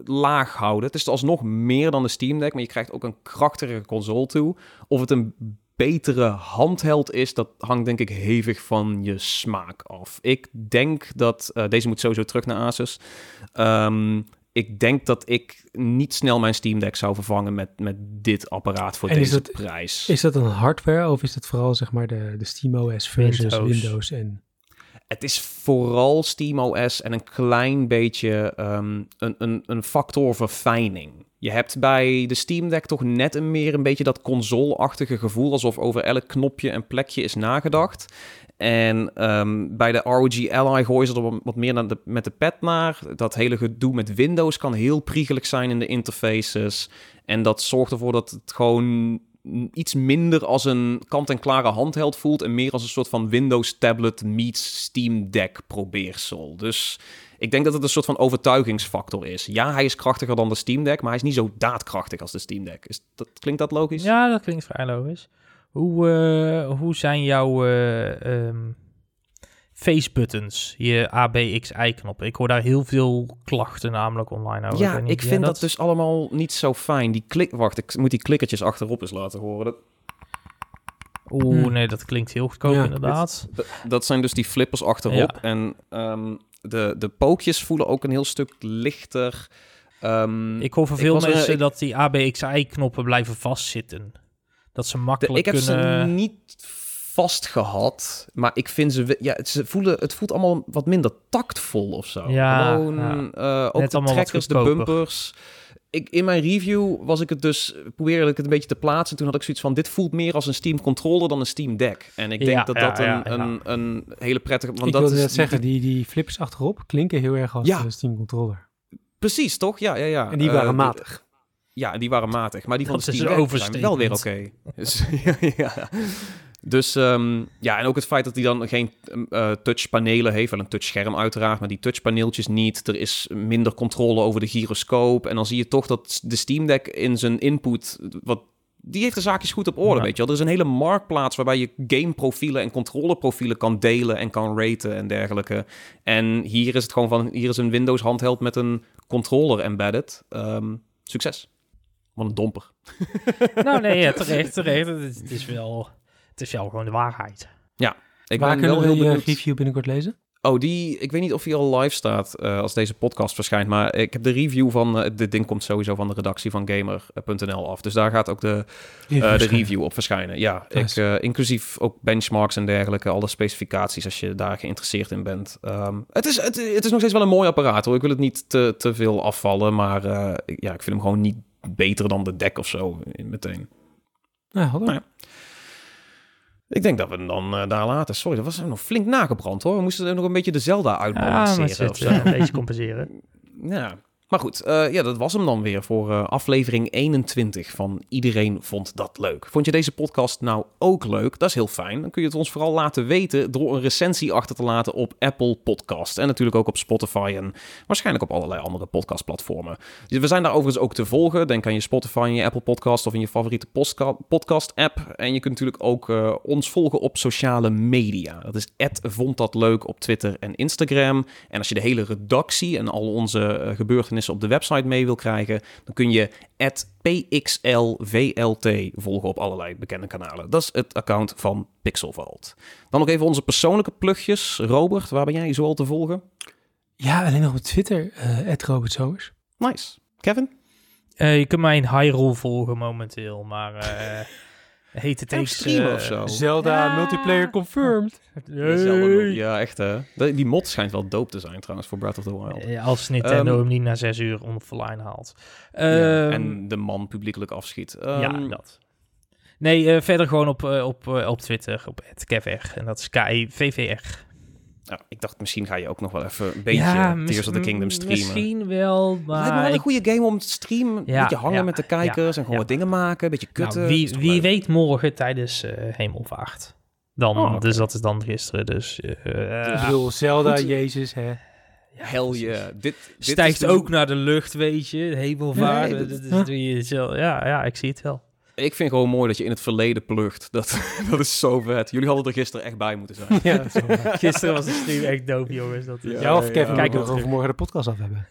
laag houden. Het is alsnog meer dan de Steam Deck, maar je krijgt ook een krachtigere console toe. Of het een betere handheld is, dat hangt denk ik hevig van je smaak af. Ik denk dat, eh, deze moet sowieso terug naar Asus. Ehm, ik denk dat ik niet snel mijn Steam Deck zou vervangen met, met dit apparaat voor En is deze dat- prijs. Is dat een hardware of is dat vooral zeg maar de, de SteamOS versus Windows. Windows, en... Het is vooral SteamOS en een klein beetje ehm, een, een, een factor verfijning. Je hebt bij de Steam Deck toch net een meer een beetje dat console-achtige gevoel, alsof over elk knopje en plekje is nagedacht. En ehm, bij de ROG Ally gooien ze er wat- meer de, met de pad naar. Dat hele gedoe met Windows kan heel priegelig zijn in de interfaces. En dat zorgt ervoor dat het gewoon iets minder als een kant-en-klare handheld voelt... en meer als een soort van Windows tablet meets Steam Deck probeersel. Dus ik denk dat het een soort van overtuigingsfactor is. Ja, hij is krachtiger dan de Steam Deck, maar hij is niet zo daadkrachtig als de Steam Deck. Is dat, klinkt dat logisch? Ja, dat klinkt vrij logisch. Hoe, eh, hoe zijn jouw eh, ehm, face buttons, je ABXI-knoppen? Ik hoor daar heel veel klachten namelijk online over. Ja, ik vind dat dus allemaal niet zo fijn. Die klik... Wacht, ik moet die klikkertjes achterop eens laten horen. Dat, Oeh, Hmm. nee, dat klinkt heel goedkoop Ja, inderdaad. dat zijn dus die flippers achterop. En ehm, de, de pookjes voelen ook een heel stuk lichter. Ehm, Ik hoor van veel er- mensen ik- dat die ABXI-knoppen blijven vastzitten. Dat ze de- makkelijk ik heb ze niet vast gehad, maar ik vind ze... Ja, het, ze voelen, het voelt allemaal wat minder tactvol of zo. Ja, Gewoon, ja. eh, ook Net de trekkers, de bumpers. Ik, in mijn review was ik het dus, probeerde ik het een beetje te plaatsen. Toen had ik zoiets van, dit voelt meer als een Steam controller dan een Steam Deck. En ik denk Ja, dat ja, dat een, ja. Een, een hele prettige... Want ik dat wilde is net zeggen, die, die flippers achterop klinken heel erg als Ja. de Steam controller. Precies, toch? Ja, ja, ja. En die Eh, waren de- matig. Ja, die waren matig. Maar die van Dat de is Steam Deck zijn wel weer oké. Dus, ja, ja. Dus ehm, ja, en ook het feit dat hij dan geen eh touchpanelen heeft. Wel een touchscherm uiteraard, maar die touchpaneeltjes niet. Er is minder controle over de gyroscoop. En dan zie je toch dat de Steam Deck in zijn input... Wat, die heeft de zaakjes goed op orde, Ja. weet je wel. Er is een hele marktplaats waarbij je gameprofielen en controleprofielen kan delen en kan raten en dergelijke. En hier is het gewoon van, hier is een Windows handheld met een controller embedded. Ehm, succes. Wat een domper. nou nee, ja, terecht, terecht. Het is, het is wel, het is wel gewoon de waarheid. Ik Waar ben kunnen wel we heel je benieuwd. review binnenkort lezen? Oh, die, ik weet niet of die al live staat eh, als deze podcast verschijnt, maar ik heb de review van, eh, dit ding komt sowieso van de redactie van Gamer.nl af, dus daar gaat ook de, eh, de review op verschijnen. Ja, ik, eh, inclusief ook benchmarks en dergelijke, alle specificaties als je daar geïnteresseerd in bent. Ehm, het, is, het, het is nog steeds wel een mooi apparaat hoor, ik wil het niet te, te veel afvallen, maar eh, ja, ik vind hem gewoon niet beter dan de deck of zo eh, meteen. Nou, hadden we. Nou Ik denk dat we hem dan eh, daar laten. Sorry, dat was nog flink nagebrand hoor. We moesten er nog een beetje de Zelda Ja, uitbalanceren het of zit, zo. eh, een beetje compenseren. Ja, maar goed. eh, ja, dat was hem dan weer voor eh, aflevering 21 van Iedereen Vond Dat Leuk. Vond je deze podcast nou ook leuk? Dat is heel fijn. Dan kun je het ons vooral laten weten door een recensie achter te laten op Apple Podcast. En natuurlijk ook op Spotify en waarschijnlijk op allerlei andere podcastplatformen. Dus we zijn daar overigens ook te volgen. Denk aan je Spotify, je Apple Podcast of in je favoriete podcast-app. En je kunt natuurlijk ook eh, ons volgen op sociale media. Dat is Vond Dat Leuk op Twitter en Instagram. En als je de hele redactie en al onze eh, gebeurtenissen op de website mee wil krijgen, dan kun je PXLVLT volgen op allerlei bekende kanalen. Dat is het account van Pixelvault. Dan nog even onze persoonlijke plugjes. Robert, waar ben jij zoal te volgen? Ja, alleen nog op Twitter, eh Robert Zomers. Nice. Kevin? Eh, je kunt mij in Hyrule volgen momenteel, maar eh heet het Of eens... streamen eh, of zo? Zelda Ja. multiplayer confirmed. Ja, echt hè. Die mod schijnt wel dope te zijn trouwens voor Breath of the Wild. Eh, Als Nintendo Ehm, hem niet na zes uur offline haalt. Ja, Ehm, en de man publiekelijk afschiet. ja, Ehm, dat. Nee, eh, verder gewoon op, op, op Twitter, op @kevr En dat is KVVR. Ja, ik dacht misschien ga je ook nog wel even een beetje Tears of the Kingdom streamen. Misschien wel, Het lijkt me maar... wel een goede game om te streamen. Een Ja, beetje hangen ja, met de kijkers en gewoon ja. wat dingen maken. Een beetje kutten. nou, Dat is wie wie leuk? weet morgen tijdens eh, Hemelvaart. Dan, Oh. Dus dat is dan gisteren. Dus eh, ik bedoel, Zelda, goed. Jezus, hè. Hell yeah. Dit, dit Stijgt de- ook naar de lucht, weet je. Hemelvaart. Nee, dat, dat- dat doe je zo. Ja, ja, ik zie het wel. Ik vind gewoon mooi dat je in het verleden plucht. Dat, dat is zo vet. Jullie hadden er gisteren echt bij moeten zijn. Ja, dat is wel waar. Gisteren was de stream echt dope, jongens. Dat is... Ja, of Kevin, ja. kijk Kijk nog ook over morgen de podcast af hebben.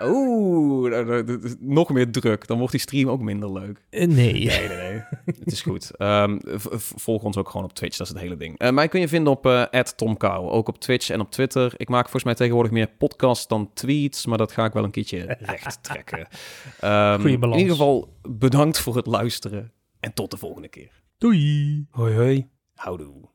Oeh, nou, nou, is nog meer druk. Dan wordt die stream ook minder leuk. Eh, nee. Nee, nee, nee. het is goed. Ehm, volg ons ook gewoon op Twitch, dat is het hele ding. Eh, mij kun je vinden op eh @tomkouw, ook op Twitch en op Twitter. Ik maak volgens mij tegenwoordig meer podcasts dan tweets, maar dat ga ik wel een keertje recht trekken. Ehm, Goeie balans. In ieder geval bedankt voor het luisteren en tot de volgende keer. Doei. Hoi, hoi. Houdoe.